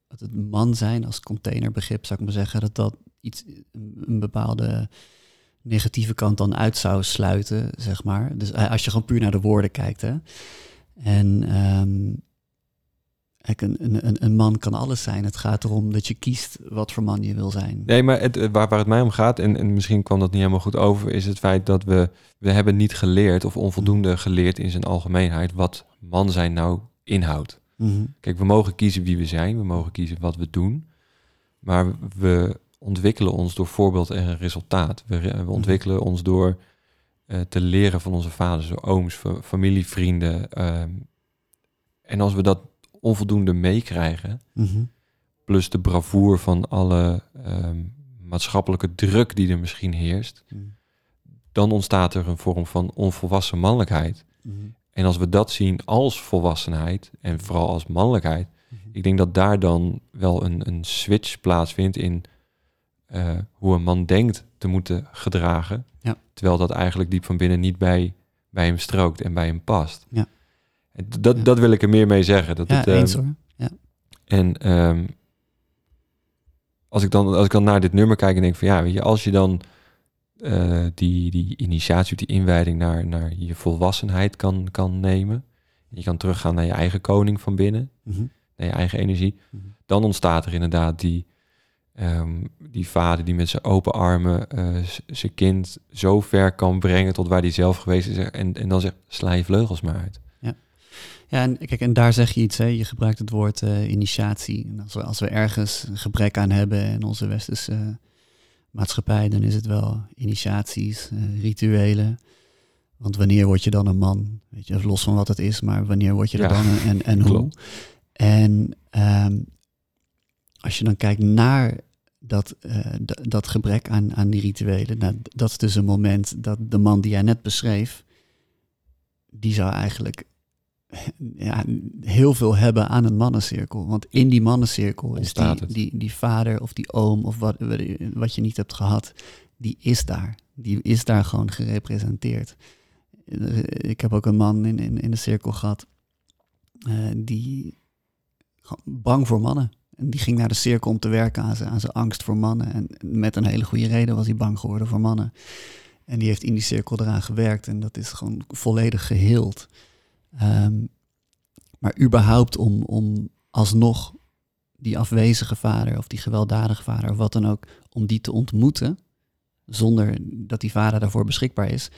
dat het man zijn als containerbegrip, zou ik maar zeggen, dat dat iets, een bepaalde negatieve kant dan uit zou sluiten, zeg maar. Dus eh, als je gewoon puur naar de woorden kijkt, hè. En ehm, kijk, een, een, een- man kan alles zijn. Het gaat erom dat je kiest wat voor man je wil zijn. Nee, maar het, waar, waar het mij om gaat, en, en misschien kwam dat niet helemaal goed over, is het feit dat we, we hebben niet geleerd of onvoldoende geleerd in zijn algemeenheid wat man zijn nou inhoudt. Mhm. Kijk, we mogen kiezen wie we zijn, we mogen kiezen wat we doen, maar we ontwikkelen ons door voorbeeld en resultaat. We, we ontwikkelen ons door eh, te leren van onze vaders, door ooms, fa- familie, vrienden. ehm, en als we dat onvoldoende meekrijgen, Mhm. plus de bravoure van alle ehm, maatschappelijke druk die er misschien heerst, Mhm. dan ontstaat er een vorm van onvolwassen mannelijkheid. Mhm. En als we dat zien als volwassenheid en vooral als mannelijkheid, Mhm. ik denk dat daar dan wel een, een switch plaatsvindt in eh, hoe een man denkt te moeten gedragen, Ja. terwijl dat eigenlijk diep van binnen niet bij, bij hem strookt en bij hem past. Ja. En dat, Ja. dat wil ik er meer mee zeggen. Dat Ja, het, ehm, eens hoor. en ehm, als, ik dan, als ik dan naar dit nummer kijk en denk van ja, weet je, als je dan eh, die, die initiatie, die inwijding naar, naar je volwassenheid kan, kan nemen. Je kan teruggaan naar je eigen koning van binnen, Mhm. naar je eigen energie. Mhm. Dan ontstaat er inderdaad die, ehm, die vader die met zijn open armen eh, zijn kind zo ver kan brengen tot waar hij zelf geweest is. En, en dan zegt, sla je vleugels maar uit. Ja, en kijk, en daar zeg je iets, hè? je gebruikt het woord eh, initiatie. En als we, als we ergens een gebrek aan hebben in onze westerse eh, maatschappij, dan is het wel initiaties, rituelen. Want wanneer word je dan een man? Weet je, los van wat het is, maar wanneer word je er Ja, dan en, en, en hoe? klopt. En ehm, als je dan kijkt naar dat, eh, dat gebrek aan, aan die rituelen, nou, dat is dus een moment dat de man die jij net beschreef, die zou eigenlijk ja, heel veel hebben aan een mannencirkel. Want in die mannencirkel is die, die, die vader of die oom of wat, wat je niet hebt gehad, die is daar. Die is daar gewoon gerepresenteerd. Eh, Ik heb ook een man in, in, in de cirkel gehad eh, die bang voor mannen. Die ging naar de cirkel om te werken aan zijn, angst voor mannen. En met een hele goede reden was hij bang geworden voor mannen. En die heeft in die cirkel eraan gewerkt en dat is gewoon volledig geheeld. Ehm, maar überhaupt om, om alsnog die afwezige vader of die gewelddadige vader of wat dan ook, om die te ontmoeten, zonder dat die vader daarvoor beschikbaar is.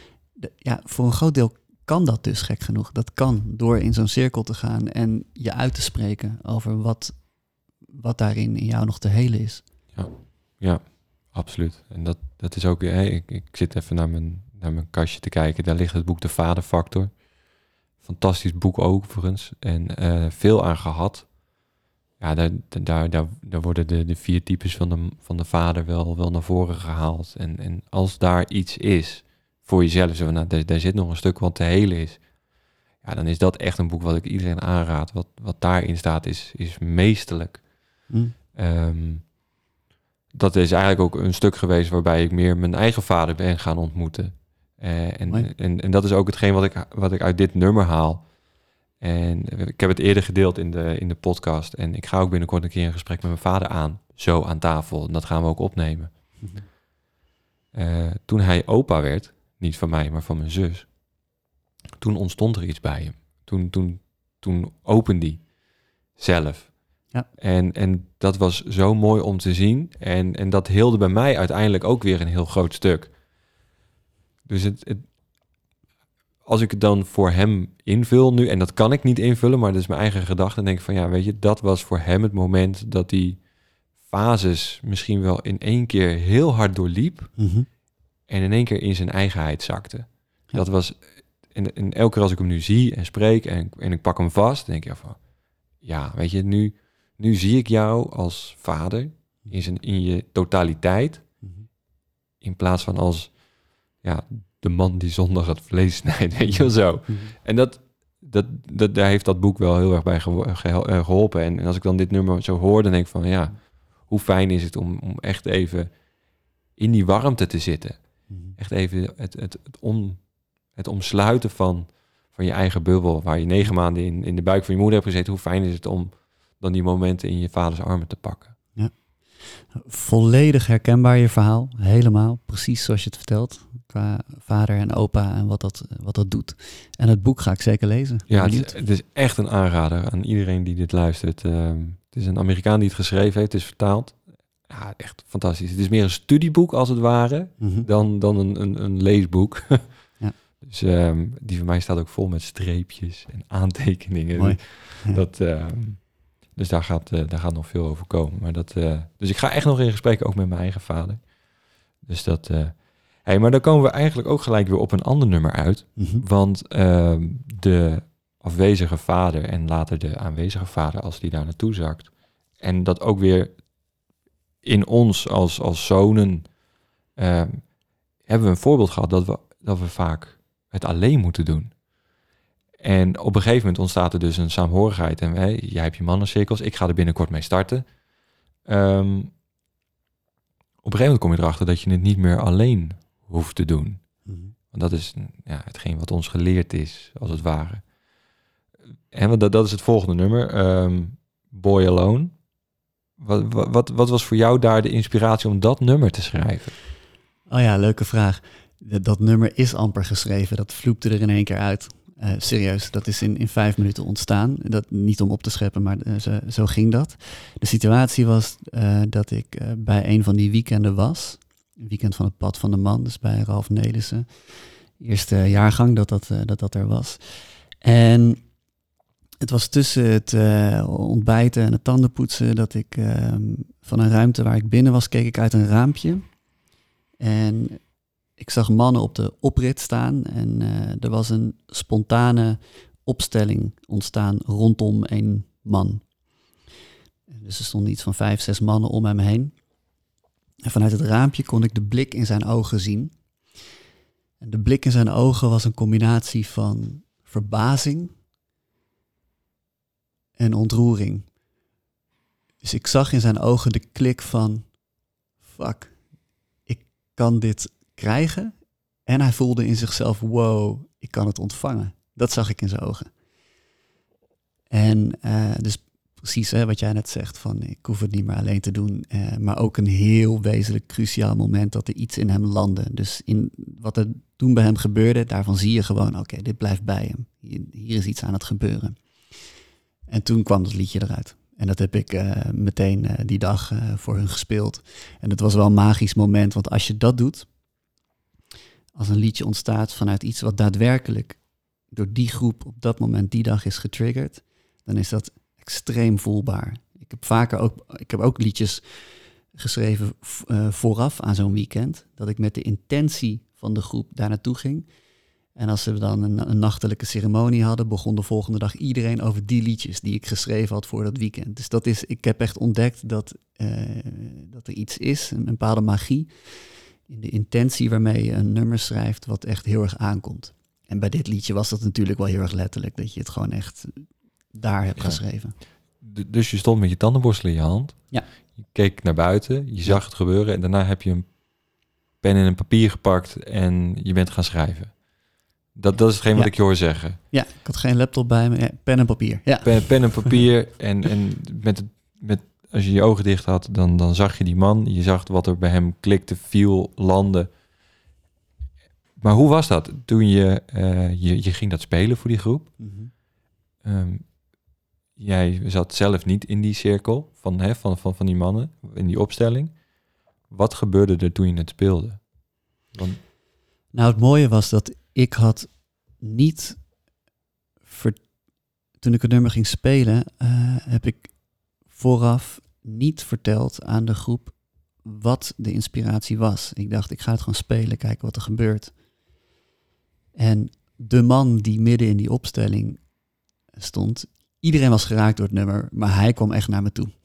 Ja, voor een groot deel kan dat dus gek genoeg. Dat kan door in zo'n cirkel te gaan en je uit te spreken over wat, wat daarin in jou nog te helen is. Ja, absoluut. En dat, dat is ook, ik, ik zit even naar mijn, naar mijn kastje te kijken. Daar ligt het boek De Vaderfactor. Fantastisch boek overigens. En eh, veel aan gehad. Ja, daar, daar, daar, worden de, de vier types van de, van de vader wel, wel naar voren gehaald. En, en als daar iets is voor jezelf, zo nou, daar, daar zit nog een stuk wat te helen is. Ja, dan is dat echt een boek wat ik iedereen aanraad. Wat, wat daarin staat is, is meesterlijk. Hm? Ehm, dat is eigenlijk ook een stuk geweest waarbij ik meer mijn eigen vader ben gaan ontmoeten. Eh, en, Mooi. en, en dat is ook hetgeen wat ik, wat ik uit dit nummer haal. En ik heb het eerder gedeeld in de, in de podcast. En ik ga ook binnenkort een keer een gesprek met mijn vader aan. Zo aan tafel. En dat gaan we ook opnemen. Eh, toen hij opa werd, niet van mij, maar van mijn zus. Toen ontstond er iets bij hem. Toen, toen, toen opende hij zelf. Ja. En, en dat was zo mooi om te zien. En, en dat heelde bij mij uiteindelijk ook weer een heel groot stuk. Dus het, het, als ik het dan voor hem invul nu, en dat kan ik niet invullen, maar dat is mijn eigen gedachte, dan denk ik van ja, weet je, dat was voor hem het moment dat die fases misschien wel in één keer heel hard doorliep Mhm. en in één keer in zijn eigenheid zakte. Ja. Dat was, en, en elke keer als ik hem nu zie en spreek en, en ik pak hem vast, denk ik van, ja, weet je, nu, nu zie ik jou als vader in, zijn, in je totaliteit, Mhm. in plaats van als, ja, de man die zondag het vlees snijdt, weet je wel zo. Mhm. En dat, dat, dat, daar heeft dat boek wel heel erg bij eh, geholpen. En, en als ik dan dit nummer zo hoor, dan denk ik van ja, hoe fijn is het om, om echt even in die warmte te zitten. Mhm. Echt even het, het, het, om, het omsluiten van, van je eigen bubbel, waar je negen maanden in, in de buik van je moeder hebt gezeten. Hoe fijn is het om dan die momenten in je vaders armen te pakken. Volledig herkenbaar je verhaal, helemaal, precies zoals je het vertelt, qua vader en opa en wat dat, wat dat doet. En het boek ga ik zeker lezen. Ja, het is, het is echt een aanrader aan iedereen die dit luistert. Ehm, het is een Amerikaan die het geschreven heeft, het is vertaald. Ja, echt fantastisch. Het is meer een studieboek als het ware, Mhm. dan, dan een, een, een leesboek. Ja. Dus ehm, die van mij staat ook vol met streepjes en aantekeningen. Mooi. Ja. Dat, ehm, dus daar gaat, eh, daar gaat nog veel over komen. Maar dat, eh, dus ik ga echt nog in gesprek ook met mijn eigen vader. Dus dat... eh hey, maar dan komen we eigenlijk ook gelijk weer op een ander nummer uit. Mhm. Want ehm, de afwezige vader en later de aanwezige vader, als die daar naartoe zakt. En dat ook weer in ons als, als zonen ehm, hebben we een voorbeeld gehad dat we, dat we vaak het alleen moeten doen. En op een gegeven moment ontstaat er dus een saamhorigheid. En hey, jij hebt je mannencirkels, ik ga er binnenkort mee starten. Ehm, op een gegeven moment kom je erachter dat je het niet meer alleen hoeft te doen. Mhm. Want dat is ja, hetgeen wat ons geleerd is, als het ware. En want dat, dat is het volgende nummer, ehm, Boy Alone. Wat, wat, wat, was voor jou daar de inspiratie om dat nummer te schrijven? Oh ja, leuke vraag. Dat, dat nummer is amper geschreven. Dat vloepte er in één keer uit. Eh, serieus, dat is in, in vijf minuten ontstaan. Dat, niet om op te scheppen, maar eh, zo, ging dat. De situatie was eh, dat ik bij een van die weekenden was. Weekend van het Pad van de Man, dus bij Ralf Nelissen. Eerste jaargang dat dat, dat dat er was. En het was tussen het ontbijten en het tandenpoetsen dat ik ehm, van een ruimte waar ik binnen was, keek ik uit een raampje. En ik zag mannen op de oprit staan en eh, er was een spontane opstelling ontstaan rondom een man. Dus er stonden iets van vijf, zes mannen om hem heen. En vanuit het raampje kon ik de blik in zijn ogen zien. En de blik in zijn ogen was een combinatie van verbazing en ontroering. Dus ik zag in zijn ogen de klik van, fuck, ik kan dit krijgen. En hij voelde in zichzelf, wow, ik kan het ontvangen. Dat zag ik in zijn ogen. En uh, dus precies hè, wat jij net zegt, van ik hoef het niet meer alleen te doen. Uh, maar ook een heel wezenlijk cruciaal moment dat er iets in hem landde. Dus in wat er toen bij hem gebeurde, daarvan zie je gewoon, oké, dit blijft bij hem. Hier, is iets aan het gebeuren. En toen kwam dat liedje eruit. En dat heb ik uh, meteen die dag voor hun gespeeld. En het was wel een magisch moment, want als je dat doet, als een liedje ontstaat vanuit iets wat daadwerkelijk door die groep op dat moment, die dag is getriggerd, dan is dat extreem voelbaar. Ik heb vaker ook, ik heb ook liedjes geschreven uh, vooraf aan zo'n weekend, dat ik met de intentie van de groep daar naartoe ging. En als ze dan een, een, nachtelijke ceremonie hadden, begon de volgende dag iedereen over die liedjes die ik geschreven had voor dat weekend. Dus dat is, ik heb echt ontdekt dat, uh, dat er iets is, een bepaalde magie in de intentie waarmee je een nummer schrijft, wat echt heel erg aankomt. En bij dit liedje was dat natuurlijk wel heel erg letterlijk, dat je het gewoon echt daar hebt geschreven. Dus je stond met je tandenborstel in je hand. Ja. Je keek naar buiten, je zag het gebeuren en daarna heb je een pen en een papier gepakt en je bent gaan schrijven. Dat, dat is hetgeen wat ik je hoor zeggen. Ja, ik had geen laptop bij me. Ja, pen en papier. Ja. Pen, pen en papier en, en met, met, als je je ogen dicht had, dan, dan zag je die man. Je zag wat er bij hem klikte, viel, landde. Maar hoe was dat toen je, uh, je, je ging dat spelen voor die groep? Mm -hmm. um, jij zat zelf niet in die cirkel van, hè, van, van, van die mannen, in die opstelling. Wat gebeurde er toen je het speelde? Want... Nou, het mooie was dat ik had niet... Ver... Toen ik het nummer ging spelen, uh, heb ik vooraf niet verteld aan de groep wat de inspiratie was. Ik dacht, ik ga het gewoon spelen, kijken wat er gebeurt. En de man die midden in die opstelling stond, iedereen was geraakt door het nummer, maar hij kwam echt naar me toe.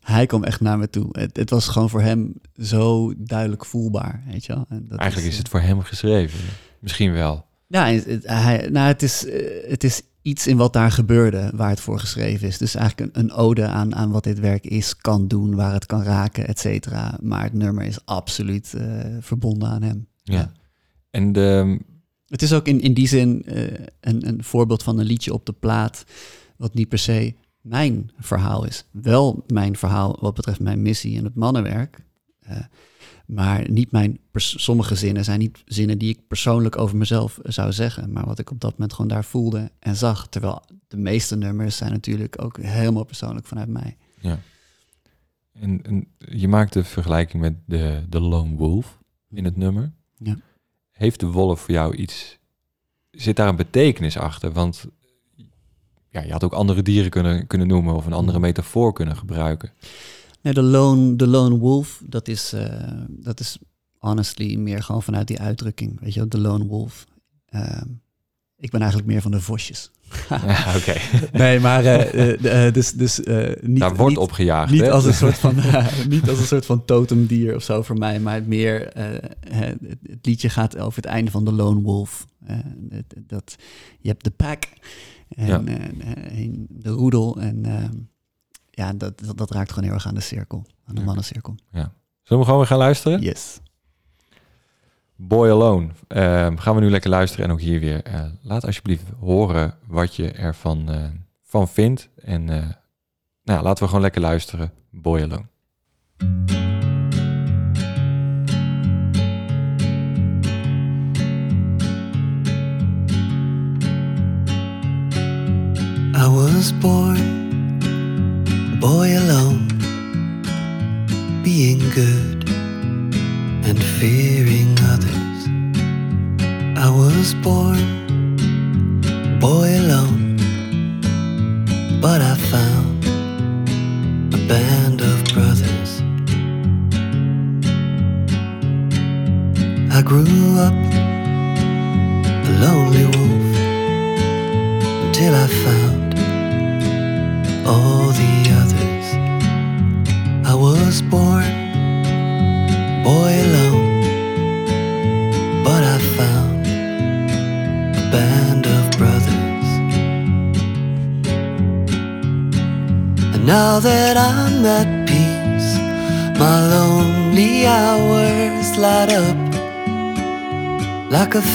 Hij kwam echt naar me toe. Het, het was gewoon voor hem zo duidelijk voelbaar, weet je wel. En dat Eigenlijk is, is, het voor hem geschreven, misschien wel. Ja, het, hij, nou, het, is, het is iets in wat daar gebeurde waar het voor geschreven is. Dus eigenlijk een, een ode aan, aan wat dit werk is, kan doen, waar het kan raken, et cetera. Maar het nummer is absoluut uh, verbonden aan hem. Ja. ja. En de... Het is ook in, in die zin uh, een, een voorbeeld van een liedje op de plaat, wat niet per se mijn verhaal is. Wel mijn verhaal wat betreft mijn missie en het mannenwerk. Uh, maar niet mijn sommige zinnen zijn niet zinnen die ik persoonlijk over mezelf zou zeggen, maar wat ik op dat moment gewoon daar voelde en zag. Terwijl de meeste nummers zijn natuurlijk ook helemaal persoonlijk vanuit mij. Ja. En, en je maakt de vergelijking met de, de lone wolf in het nummer. Ja. Heeft de wolf voor jou iets? Zit daar een betekenis achter? Want ja, je had ook andere dieren kunnen, kunnen noemen of een andere metafoor kunnen gebruiken. Nee, de lone, de lone wolf, dat is, uh, dat is honestly meer gewoon vanuit die uitdrukking. Weet je, de lone wolf. Uh, ik ben eigenlijk meer van de vosjes. ja, Oké. nee, maar uh, dus, dus niet. Daar wordt opgejaagd. Niet als een soort van, niet als een soort van totemdier of zo voor mij, maar meer. het, het liedje gaat over het einde van de lone wolf. dat je hebt de pack en, ja. en de roedel en ja, dat, dat, dat, raakt gewoon heel erg aan de cirkel, aan de ja. mannencirkel. Ja. Zullen we gewoon weer gaan luisteren? Yes. Boy Alone. Uh, gaan we nu lekker luisteren en ook hier weer. Uh, laat alsjeblieft horen wat je ervan uh, van vindt. En nou, laten we gewoon lekker luisteren. Boy Alone. I was born boy alone, being good and fearing others. I was born boy alone,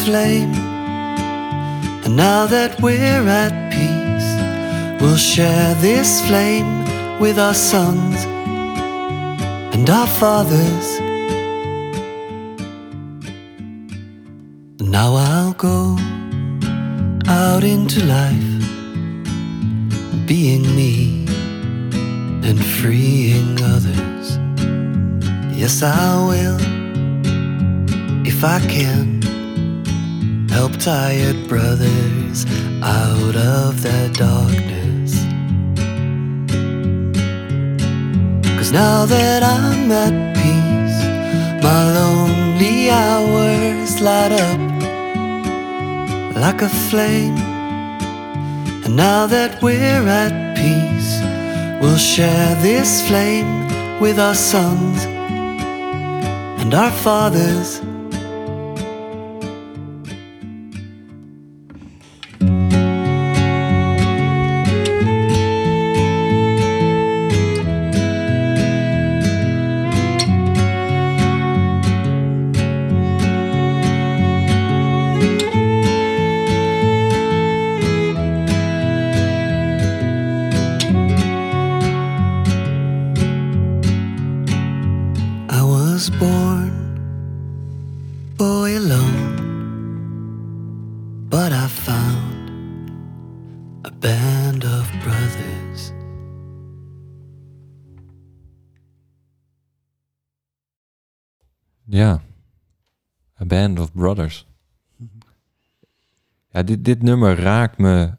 flame. And now that we're at peace, we'll share this flame with our sons and our fathers. Now I'll go out into life, being me and freeing others. Yes, I will, if I can, tired brothers out of their darkness. Cause now that I'm at peace, my lonely hours light up like a flame. And now that we're at peace, we'll share this flame with our sons and our fathers. Band of Brothers. Ja, dit, dit nummer raakt me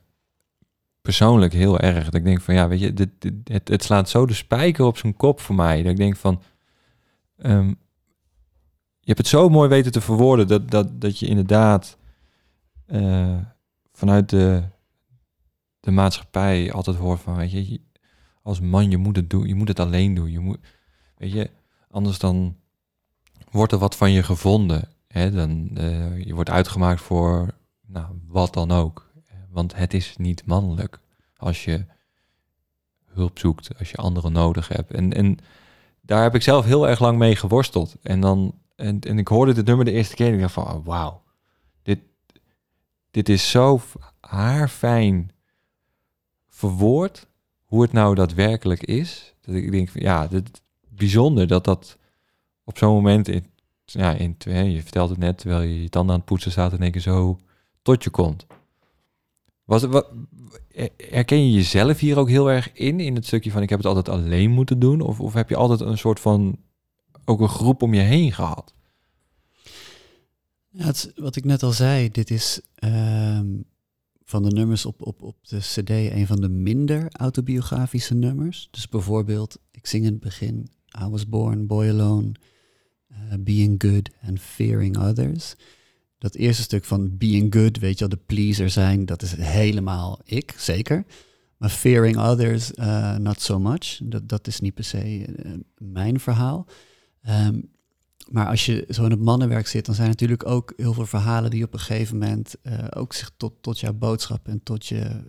persoonlijk heel erg. Dat ik denk van, ja, weet je, dit, dit- het, het slaat zo de spijker op zijn kop voor mij. Dat ik denk van, ehm, je hebt het zo mooi weten te verwoorden dat, dat, dat je inderdaad eh, vanuit de, de maatschappij altijd hoort van, weet je, je- als man, je moet het doen, je moet het alleen doen. Je moet, weet je, anders dan wordt er wat van je gevonden. Dan, eh, je wordt uitgemaakt voor nou, wat dan ook. Want het is niet mannelijk als je hulp zoekt, als je anderen nodig hebt. En, en daar heb ik zelf heel erg lang mee geworsteld. En, dan, en, en ik hoorde dit nummer de eerste keer en ik dacht van, oh, wauw. Dit, dit is zo haarfijn verwoord hoe het nou daadwerkelijk is. Dat ik denk ja, dit, bijzonder dat dat op zo'n moment, in, ja, in, je vertelt het net, terwijl je je tanden aan het poetsen staat en één keer zo tot je komt. Was wat, herken je jezelf hier ook heel erg in, in het stukje van ik heb het altijd alleen moeten doen? Of, of heb je altijd een soort van, ook een groep om je heen gehad? Ja, wat ik net al zei, dit is ehm, van de nummers op, op, op de CD een van de minder autobiografische nummers. Dus bijvoorbeeld, ik zing in het begin I was born, boy alone, eh, being good and fearing others. Dat eerste stuk van being good, weet je wel, de pleaser zijn, dat is helemaal ik, zeker. Maar fearing others, eh, not so much. Dat, dat is niet per se eh, mijn verhaal. Ehm, maar als je zo in het mannenwerk zit, dan zijn er natuurlijk ook heel veel verhalen die op een gegeven moment ook zich tot, tot jouw boodschap en tot je,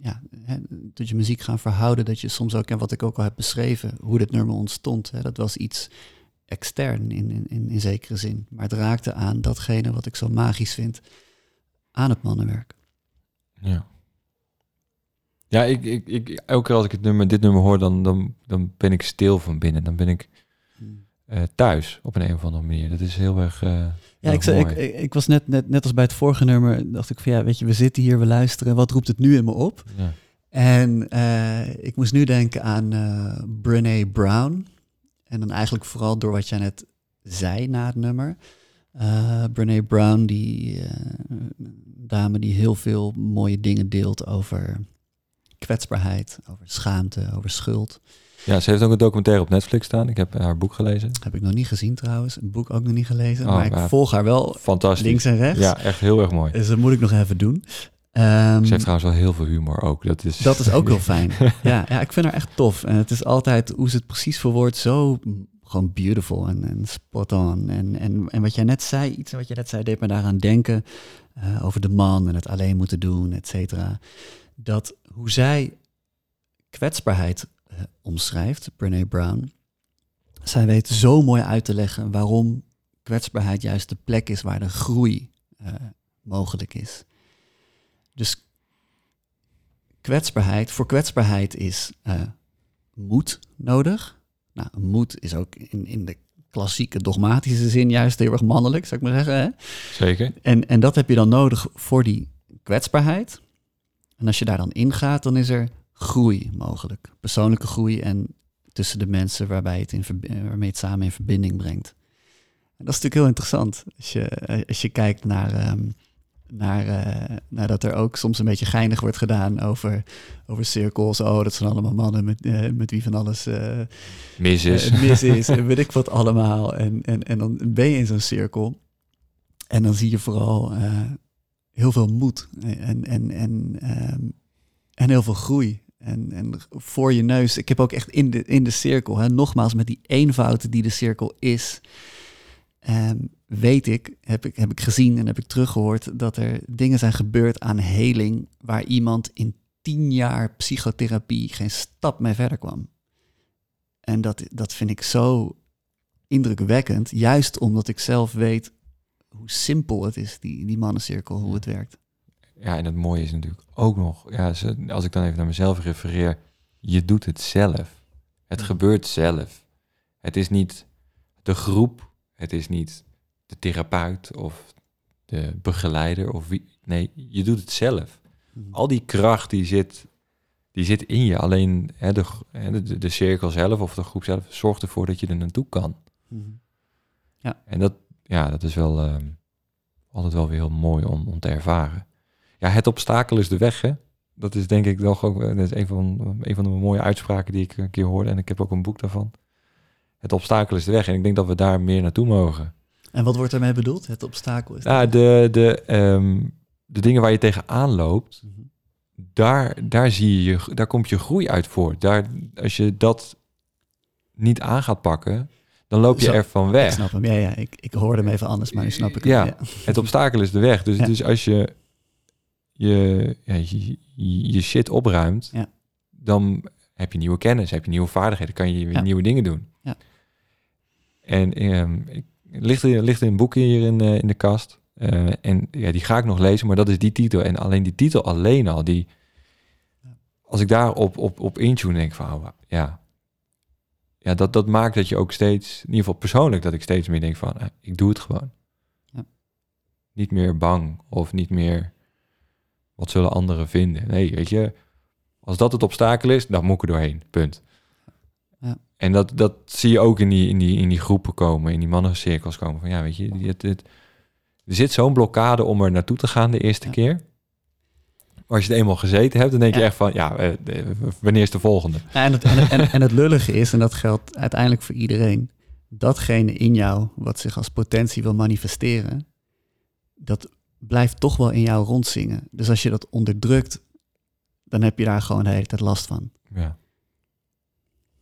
ja, hè, tot je muziek gaan verhouden. Dat je soms ook, en wat ik ook al heb beschreven, hoe dit nummer ontstond, hè, dat was iets extern in, in, in, zekere zin. Maar het raakte aan datgene wat ik zo magisch vind aan het mannenwerk. Ja. Ja, ik, ik, ik, elke keer als ik het nummer, dit nummer hoor, dan, dan, dan ben ik stil van binnen. Dan ben ik eh, thuis op een, een of andere manier. Dat is heel erg. eh, Ja, heel ik, zei, ik, ik, ik was net, net, net als bij het vorige nummer, dacht ik van ja, weet je, we zitten hier, we luisteren, wat roept het nu in me op? ja. En eh, ik moest nu denken aan Brené Brown. En dan eigenlijk vooral door wat jij net zei na het nummer. Eh Brené Brown, die eh, dame die heel veel mooie dingen deelt over kwetsbaarheid, over schaamte, over schuld. ja, ze heeft ook een documentaire op Netflix staan. Ik heb haar boek gelezen. Heb ik nog niet gezien trouwens, een boek ook nog niet gelezen. Oh, maar ik volg haar wel Fantastisch. links en rechts. Ja, echt heel erg mooi. Dus dat moet ik nog even doen. Ehm, Ze heeft trouwens wel heel veel humor ook. Dat is, Dat is ook heel fijn. ja, ja, ik vind haar echt tof. En het is altijd, hoe ze het precies verwoordt, zo gewoon beautiful en, en spot on. En, en, en wat jij net zei, iets wat jij net zei, deed me daaraan denken. eh, over de man en het alleen moeten doen, et cetera. Dat hoe zij kwetsbaarheid eh, omschrijft, Brene Brown, zij weet zo mooi uit te leggen waarom kwetsbaarheid juist de plek is waar de groei eh, mogelijk is. Dus kwetsbaarheid, voor kwetsbaarheid is eh, moed nodig. Nou, moed is ook in, in de klassieke dogmatische zin juist heel erg mannelijk, zou ik maar zeggen. Hè? Zeker. En, en dat heb je dan nodig voor die kwetsbaarheid. En als je daar dan ingaat, dan is er groei mogelijk. Persoonlijke groei en tussen de mensen waarbij het in, verbi- waarmee het samen in verbinding brengt. En dat is natuurlijk heel interessant. Als je, als je kijkt naar, ehm, naar, eh, naar dat er ook soms een beetje geinig wordt gedaan over, over cirkels. Oh, dat zijn allemaal mannen met, eh, met wie van alles eh, Mis is. mis is en weet ik wat allemaal. En, en, en dan ben je in zo'n cirkel en dan zie je vooral heel veel moed en, en, en, ehm, en heel veel groei. En, en voor je neus, ik heb ook echt in de, in de cirkel, hè, nogmaals met die eenvoud die de cirkel is, ehm, weet ik heb, ik, heb ik gezien en heb ik teruggehoord dat er dingen zijn gebeurd aan heling waar iemand in tien jaar psychotherapie geen stap mee verder kwam. En dat, dat vind ik zo indrukwekkend, juist omdat ik zelf weet hoe simpel het is, die, die mannencirkel, hoe het werkt. Ja, en het mooie is natuurlijk ook nog, ja, als ik dan even naar mezelf refereer, je doet het zelf. Het gebeurt zelf. Het is niet de groep, het is niet de therapeut of de begeleider of wie. Nee, je doet het zelf. Al die kracht die zit, die zit in je. Alleen hè, de, hè, de, de cirkel zelf of de groep zelf zorgt ervoor dat je er naartoe kan. Mhm. En dat, ja, dat is wel ehm, altijd wel weer heel mooi om, om te ervaren. Ja, het obstakel is de weg, hè? Dat is denk ik toch ook dat is een, van, een van de mooie uitspraken die ik een keer hoorde. En ik heb ook een boek daarvan. Het obstakel is de weg. En ik denk dat we daar meer naartoe mogen. En wat wordt ermee bedoeld? Het obstakel is. Ja, de, de, ehm, de dingen waar je tegenaan loopt, Mhm. daar, daar zie je, daar komt je groei uit voort. Daar, als je dat niet aan gaat pakken, dan loop je Zo, ervan Ik weg. snap hem. Ja, ja. Ik, ik hoorde hem even anders, maar nu snap ik het. Ja. Het obstakel is de weg. Dus, Ja. dus als je je, ja, je, je shit opruimt, Ja. dan heb je nieuwe kennis, heb je nieuwe vaardigheden, kan je weer nieuwe dingen doen. En ehm, ik, ligt, er, ligt er een boek hier in, eh, in de kast. Eh, en ja, die ga ik nog lezen, maar dat is die titel. En alleen die titel alleen al, die, als ik daar op, op, op intune, denk van, oh, ja, ja dat, dat maakt dat je ook steeds, in ieder geval persoonlijk, dat ik steeds meer denk van, eh, ik doe het gewoon. Ja. Niet meer bang of niet meer, wat zullen anderen vinden? Nee, weet je, als dat het obstakel is, dan moet ik er doorheen, punt. En dat, dat zie je ook in die, in, die, in die groepen komen, in die mannencirkels komen. Van ja, weet je, het, het, er zit zo'n blokkade om er naartoe te gaan de eerste Ja. keer. Maar als je het eenmaal gezeten hebt, dan denk je Ja. echt van, ja, eh, wanneer is de volgende? Ja, en, het, en, en, en het lullige is, en dat geldt uiteindelijk voor iedereen, datgene in jou wat zich als potentie wil manifesteren, dat blijft toch wel in jou rondzingen. Dus als je dat onderdrukt, dan heb je daar gewoon de hele tijd last van. Ja.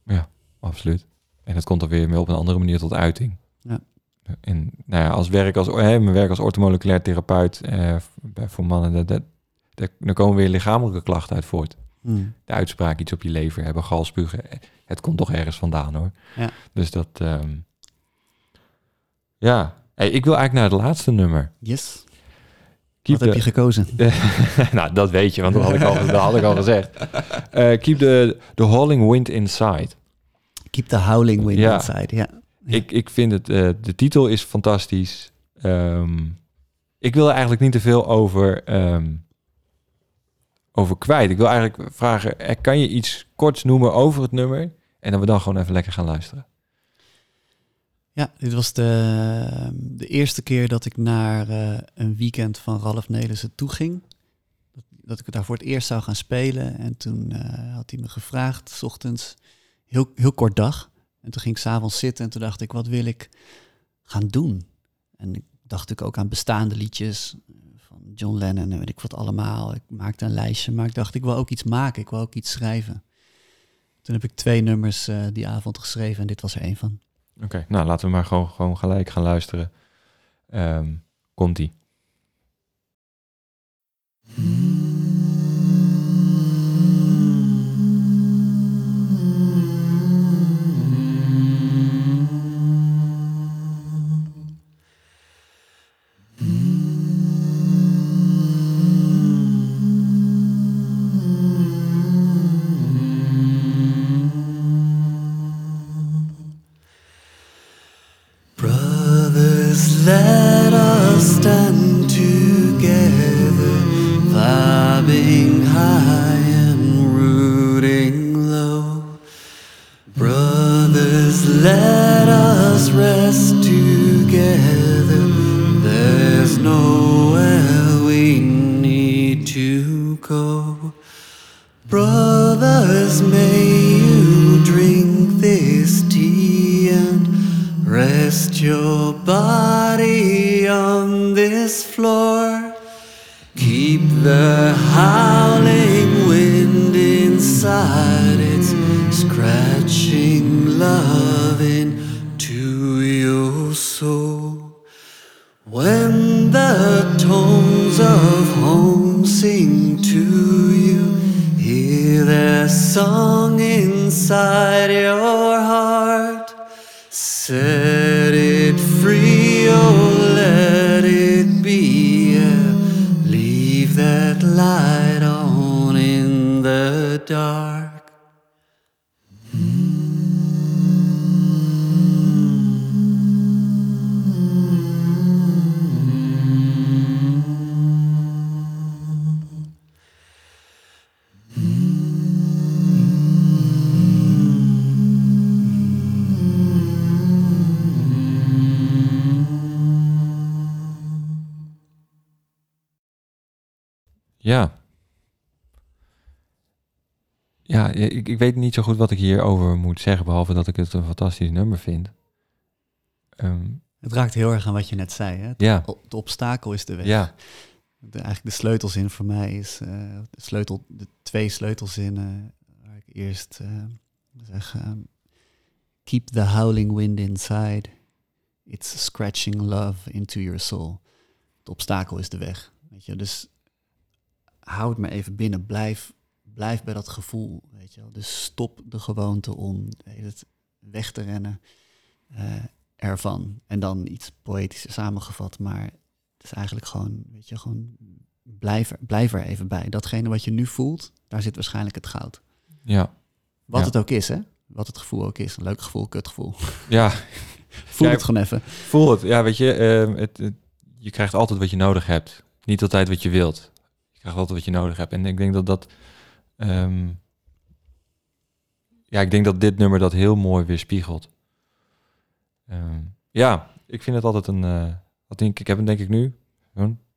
Ja, absoluut. En het komt dan weer meer op een andere manier tot uiting. Ja. En nou ja, als werk als, hè, mijn werk als orthomoleculair therapeut eh, voor mannen, dat, dat, daar komen weer lichamelijke klachten uit voort. Hmm. De uitspraak iets op je lever hebben, galspugen. Het komt toch ergens vandaan hoor. Ja. Dus dat, ehm, ja. Hey, ik wil eigenlijk naar het laatste nummer. Yes. Keep Wat heb je gekozen? nou, dat weet je, want dat had ik al, dat had ik al gezegd. Eh, keep the, the howling wind inside. Keep the howling wind Ja. inside. Ja. Ja. Ik, ik vind het, eh, de titel is fantastisch. Ehm, ik wil er eigenlijk niet te veel over, ehm, over kwijt. Ik wil eigenlijk vragen, eh, kan je iets korts noemen over het nummer? En dat we dan gewoon even lekker gaan luisteren. Ja, dit was de, de eerste keer dat ik naar eh, een weekend van Ralf Nelissen toe ging. Dat, dat ik daar voor het eerst zou gaan spelen. En toen had hij me gevraagd, s ochtends, heel, heel kort dag. En toen ging ik s'avonds zitten en toen dacht ik, wat wil ik gaan doen? En ik dacht natuurlijk ook aan bestaande liedjes van John Lennon en weet ik wat allemaal. Ik maakte een lijstje, maar ik dacht, ik wil ook iets maken, ik wil ook iets schrijven. Toen heb ik twee nummers eh, die avond geschreven en dit was er één van. Oké, nou laten we maar gewoon, gewoon gelijk gaan luisteren. Ehm, Komt-ie. Ja, ik, ik weet niet zo goed wat ik hierover moet zeggen, behalve dat ik het een fantastisch nummer vind. Ehm, Het raakt heel erg aan wat je net zei. Hè? Het, Ja. het obstakel is de weg. ja, De, eigenlijk de sleutelszin voor mij is eh, de, sleutel, de twee sleutelzinnen waar ik eerst eh, zeg: ehm, Keep the howling wind inside. It's scratching love into your soul. Het obstakel is de weg. Weet je, dus hou het maar even binnen. Blijf, blijf bij dat gevoel. Weet je wel. Dus stop de gewoonte om het weg te rennen eh, ervan. En dan iets poëtischer samengevat, maar het is eigenlijk gewoon, weet je, gewoon blijf er, blijf er even bij. Datgene wat je nu voelt, daar zit waarschijnlijk het goud. ja, Wat Ja. het ook is, hè? Wat het gevoel ook is. Een leuk gevoel, kut gevoel. ja. Voel Ja, het gewoon even. Voel het. Ja, weet je, ehm, het, het- je krijgt altijd wat je nodig hebt. Niet altijd wat je wilt. Je krijgt altijd wat je nodig hebt. En ik denk dat dat... ehm, ja, ik denk dat dit nummer dat heel mooi weerspiegelt. Ehm, ja, ik vind het altijd een... wat denk ik, ik heb hem denk ik nu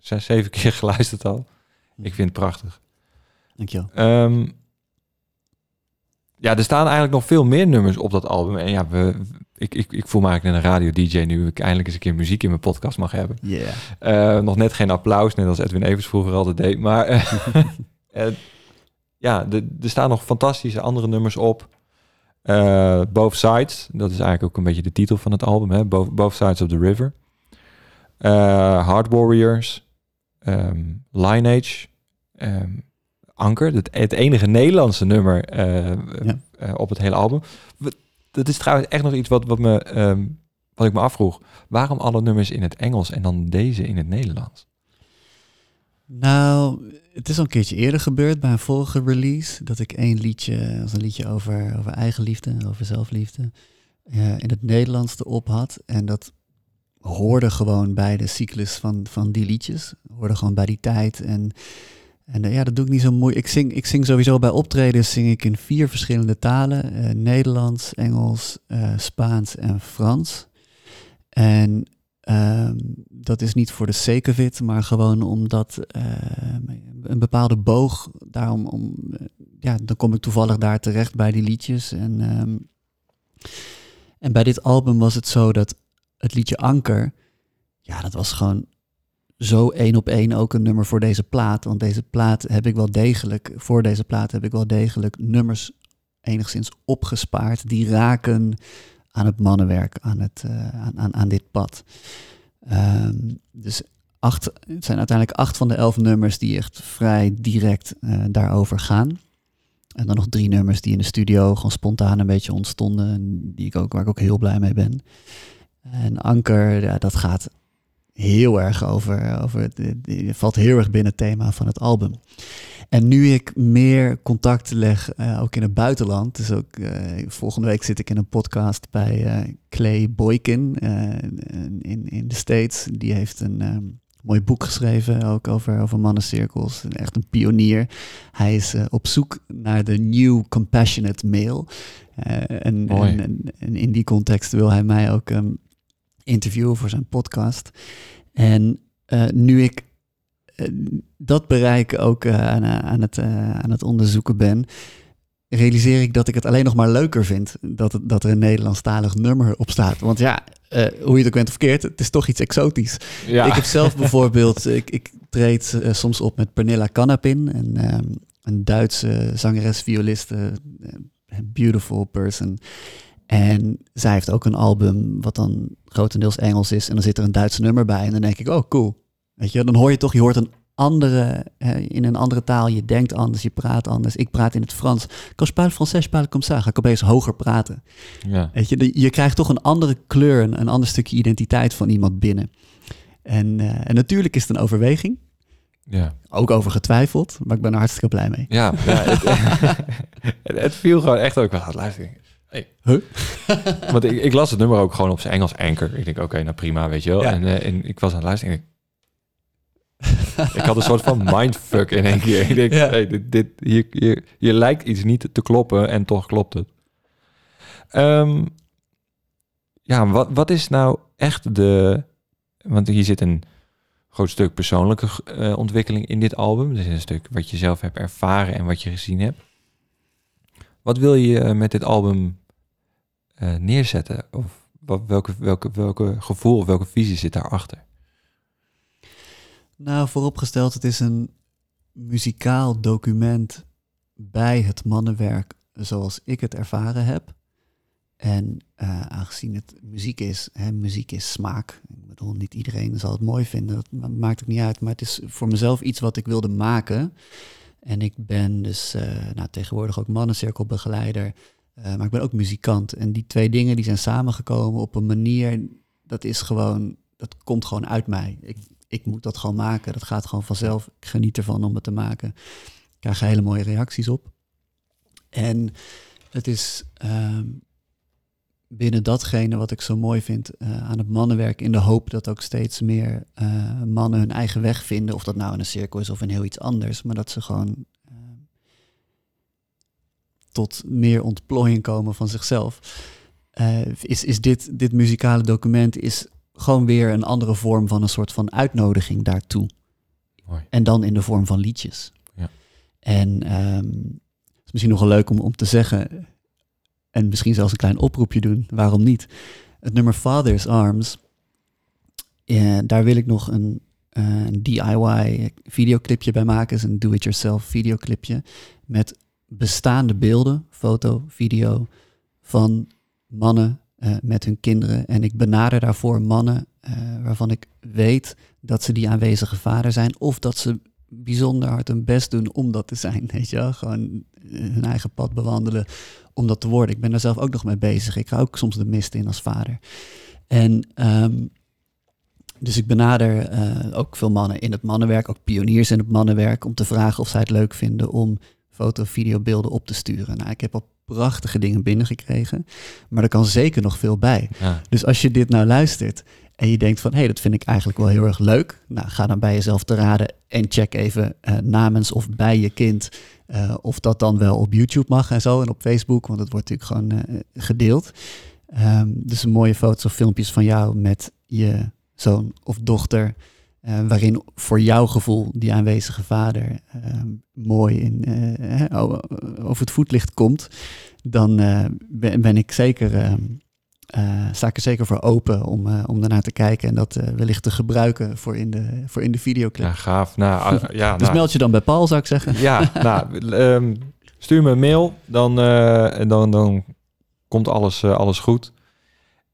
zes, zeven keer geluisterd al. Ik vind het prachtig. Dankjewel. Ehm, ja, er staan eigenlijk nog veel meer nummers op dat album. En ja, we, ik, ik, ik voel me eigenlijk een radio-dj nu ik eindelijk eens een keer muziek in mijn podcast mag hebben. Yeah. Eh, nog net geen applaus, net als Edwin Evers vroeger altijd deed. Maar eh, ja, er staan nog fantastische andere nummers op. Eh Both Sides, dat is eigenlijk ook een beetje de titel van het album. Hè? Both, Both Sides of the River. Eh Hard Warriors. ehm, Lineage. ehm, Anker, het, het enige Nederlandse nummer eh, Ja. eh, op het hele album. Dat is trouwens echt nog iets wat, wat, me, ehm, wat ik me afvroeg. Waarom alle nummers in het Engels en dan deze in het Nederlands? Nou, het is al een keertje eerder gebeurd bij een vorige release. Dat ik één liedje, als een liedje over, over eigenliefde, over zelfliefde, eh, in het Nederlands erop had. En dat hoorde gewoon bij de cyclus van, van die liedjes. Hoorde gewoon bij die tijd. En, en eh, ja, dat doe ik niet zo moeilijk. Ik zing, ik zing sowieso bij optredens zing ik in vier verschillende talen. eh, Nederlands, Engels, Spaans en Frans. En Ehm, dat is niet voor de it, maar gewoon omdat ehm, een bepaalde boog, daarom, om, ja, dan kom ik toevallig daar terecht bij die liedjes. En, ehm, en bij dit album was het zo dat het liedje Anker, ja, dat was gewoon zo één op één ook een nummer voor deze plaat. Want deze plaat heb ik wel degelijk, voor deze plaat heb ik wel degelijk nummers enigszins opgespaard die raken aan het mannenwerk, aan, het, eh, aan, aan, dit pad. Ehm, dus acht, het zijn uiteindelijk acht van de elf nummers die echt vrij direct eh, daarover gaan. En dan nog drie nummers die in de studio gewoon spontaan een beetje ontstonden. en Die ik ook, waar ik ook heel blij mee ben. En Anker, ja, dat gaat heel erg over. over het valt heel erg binnen het thema van het album. En nu ik meer contact leg, eh, ook in het buitenland. Dus ook eh, volgende week zit ik in een podcast bij eh, Clay Boykin in, in de States. Die heeft een mooi boek geschreven, ook over, over mannencirkels. Echt een pionier. Hij is op zoek naar de new compassionate male. En, en, en in die context wil hij mij ook ehm, interviewen voor zijn podcast. En nu ik dat bereik ook eh, aan, aan, het, eh, aan het onderzoeken ben, realiseer ik dat ik het alleen nog maar leuker vind dat, het, dat er een Nederlandstalig nummer op staat. Want ja, eh, hoe je het ook bent of verkeerd, het is toch iets exotisch. Ja. Ik heb zelf bijvoorbeeld, ik, ik treed eh, soms op met Pernilla Kanapin, een, ehm, een Duitse zangeres, violiste, eh, beautiful person. En zij heeft ook een album wat dan grotendeels Engels is en dan zit er een Duits nummer bij en dan denk ik, oh cool. Weet je, dan hoor je toch, je hoort een andere, in een andere taal, je denkt anders, je praat anders. Ik praat in het Frans. Quand je parle français, je parle comme ça. Ga ik opeens hoger praten. ja. Weet je, je krijgt toch een andere kleur, een, een ander stukje identiteit van iemand binnen. En, eh, en natuurlijk is het een overweging. Ja. Ook over getwijfeld, maar ik ben er hartstikke blij mee. Ja, ja het, het, het viel gewoon echt ook wel luisteren. Hey. Huh? Want ik, ik las het nummer ook gewoon op zijn Engels anchor. Ik denk, oké, nou prima, weet je wel. Ja. En, eh, en ik was aan het luisteren en ik... ik had een soort van mindfuck in één keer. Ik denk, Ja. hey, dit, dit, hier, hier, hier lijkt iets niet te kloppen en toch klopt het. Ehm, ja, wat, wat is nou echt de... Want hier zit een groot stuk persoonlijke eh, ontwikkeling in dit album. Er is een stuk wat je zelf hebt ervaren en wat je gezien hebt. Wat wil je eh, met dit album eh, neerzetten? Of wat, welke, welke, welke gevoel of welke visie zit daarachter? Nou, vooropgesteld, het is een muzikaal document bij het mannenwerk zoals ik het ervaren heb. En eh, aangezien het muziek is, hè, muziek is smaak. Ik bedoel, niet iedereen zal het mooi vinden, dat ma- maakt ook niet uit. Maar het is voor mezelf iets wat ik wilde maken. En ik ben dus eh, nou, tegenwoordig ook mannencirkelbegeleider. eh, maar ik ben ook muzikant. En die twee dingen die zijn samengekomen op een manier, dat is gewoon, dat komt gewoon uit mij. Ik, ik moet dat gewoon maken. Dat gaat gewoon vanzelf. Ik geniet ervan om het te maken. Ik krijg hele mooie reacties op. En het is ehm, binnen datgene wat ik zo mooi vind eh, aan het mannenwerk, in de hoop dat ook steeds meer eh, mannen hun eigen weg vinden. Of dat nou in een cirkel is of in heel iets anders. Maar dat ze gewoon eh, tot meer ontplooiing komen van zichzelf. Eh, is, is dit, dit muzikale document is gewoon weer een andere vorm van een soort van uitnodiging daartoe. Mooi. En dan in de vorm van liedjes. Ja. En ehm, het is misschien nog wel leuk om, om te zeggen, en misschien zelfs een klein oproepje doen, waarom niet? Het nummer Father's Arms, eh, daar wil ik nog een, eh, een DIY videoclipje bij maken. is een do-it-yourself videoclipje met bestaande beelden, foto, video, van mannen eh, met hun kinderen. En ik benader daarvoor mannen eh, waarvan ik weet dat ze die aanwezige vader zijn. Of dat ze bijzonder hard hun best doen om dat te zijn. Weet je wel? Gewoon eh, hun eigen pad bewandelen om dat te worden. Ik ben daar zelf ook nog mee bezig. Ik ga ook soms de mist in als vader. En ehm, dus ik benader ook veel mannen in het mannenwerk, ook pioniers in het mannenwerk, om te vragen of zij het leuk vinden om foto, video, beelden op te sturen. Nou, ik heb al prachtige dingen binnengekregen, maar er kan zeker nog veel bij. Ja, Dus als je dit nou luistert en je denkt van, hé, hey, dat vind ik eigenlijk wel heel erg leuk. Nou, ga dan bij jezelf te raden en check even eh, namens of bij je kind eh, of dat dan wel op YouTube mag en zo en op Facebook, want het wordt natuurlijk gewoon eh, gedeeld. Ehm, dus een mooie foto's of filmpjes van jou met je zoon of dochter, eh, waarin voor jouw gevoel die aanwezige vader ehm, mooi in, eh, o- over het voetlicht komt, dan eh, ben, ben ik zeker, ehm, eh, sta ik er zeker voor open om, eh, om daarnaar te kijken en dat eh, wellicht te gebruiken voor in de, voor in de videoclip. ja gaaf. Nou, ja, dus nou, meld je dan bij Paul, zou ik zeggen. ja, nou, ehm, stuur me een mail, dan, eh, dan, dan komt alles, eh, alles goed.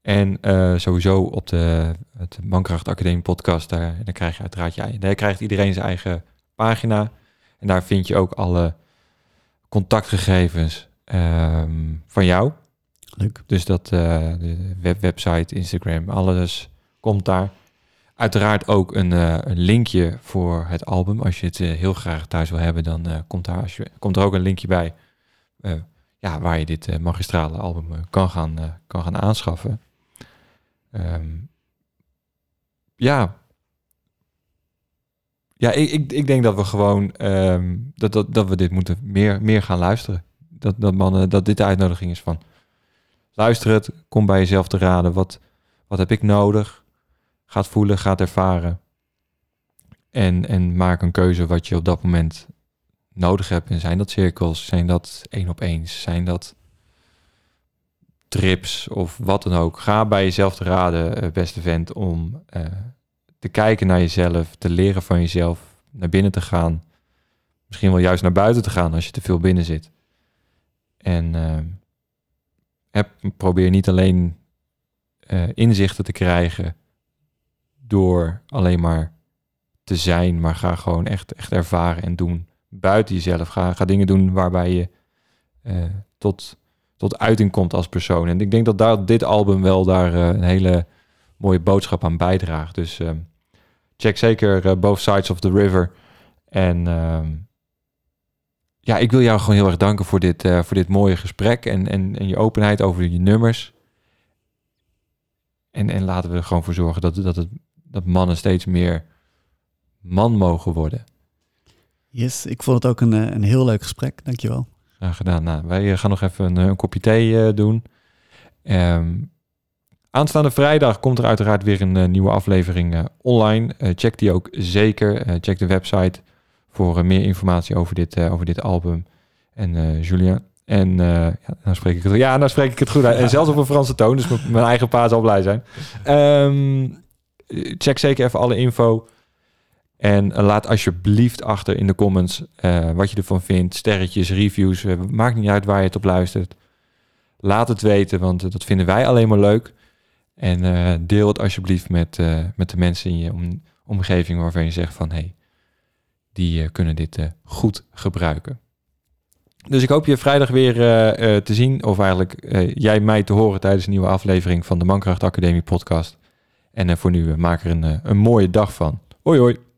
En eh, sowieso op de het Mankracht Academie podcast, daar, dan krijg je uiteraard, daar krijgt iedereen zijn eigen pagina. En daar vind je ook alle contactgegevens ehm, van jou. Leuk. Dus dat eh, de web, website, Instagram, alles komt daar. Uiteraard ook een, eh, een linkje voor het album. Als je het heel graag thuis wil hebben, dan komt, daar, als je, komt er ook een linkje bij. ja, waar je dit magistrale album kan, gaan, kan gaan aanschaffen. Ehm, ja, ja, ik, ik, ik denk dat we gewoon ehm, dat, dat, dat we dit moeten meer, meer gaan luisteren. Dat, dat, mannen, dat dit de uitnodiging is van luister het, kom bij jezelf te raden. Wat, wat heb ik nodig? Gaat voelen, gaat ervaren. En, en maak een keuze wat je op dat moment nodig hebt. En zijn dat cirkels, zijn dat één op eens, zijn dat trips of wat dan ook. Ga bij jezelf te raden, eh, beste vent, om uh, te kijken naar jezelf, te leren van jezelf, naar binnen te gaan. Misschien wel juist naar buiten te gaan als je te veel binnen zit. En uh, heb, probeer niet alleen inzichten te krijgen door alleen maar te zijn, maar ga gewoon echt, echt ervaren en doen buiten jezelf. Ga, ga dingen doen waarbij je tot, tot uiting komt als persoon. En ik denk dat daar, dit album wel daar uh, een hele mooie boodschap aan bijdraagt. Dus uh, check zeker Both Sides of the River. En ehm, ja, ik wil jou gewoon heel erg danken voor dit, voor dit mooie gesprek en, en, en je openheid over je nummers. En, en laten we er gewoon voor zorgen dat, dat, het, dat mannen steeds meer man mogen worden. Yes, ik vond het ook een, een heel leuk gesprek. Dankjewel. Graag gedaan. Nou, wij gaan nog even een, een kopje thee uh, doen. Um, aanstaande vrijdag komt er uiteraard weer een uh, nieuwe aflevering uh, online. check die ook zeker. check de website voor meer informatie over dit, over dit album. En Julia. En ja, nou spreek ik het, ja, nou spreek ik het goed uit. En zelfs op een Franse toon, dus mijn eigen pa zal blij zijn. Um, check zeker even alle info. En uh, laat alsjeblieft achter in de comments uh, wat je ervan vindt. Sterretjes, reviews, uh, maakt niet uit waar je het op luistert. Laat het weten, want dat vinden wij alleen maar leuk. En deel het alsjeblieft met, met de mensen in je om, omgeving waarvan je zegt van... hé, hey, die kunnen dit goed gebruiken. Dus ik hoop je vrijdag weer te zien, of eigenlijk jij mij te horen tijdens een nieuwe aflevering van de Mankracht Academie podcast. En voor nu, maak er een, een mooie dag van. Hoi hoi!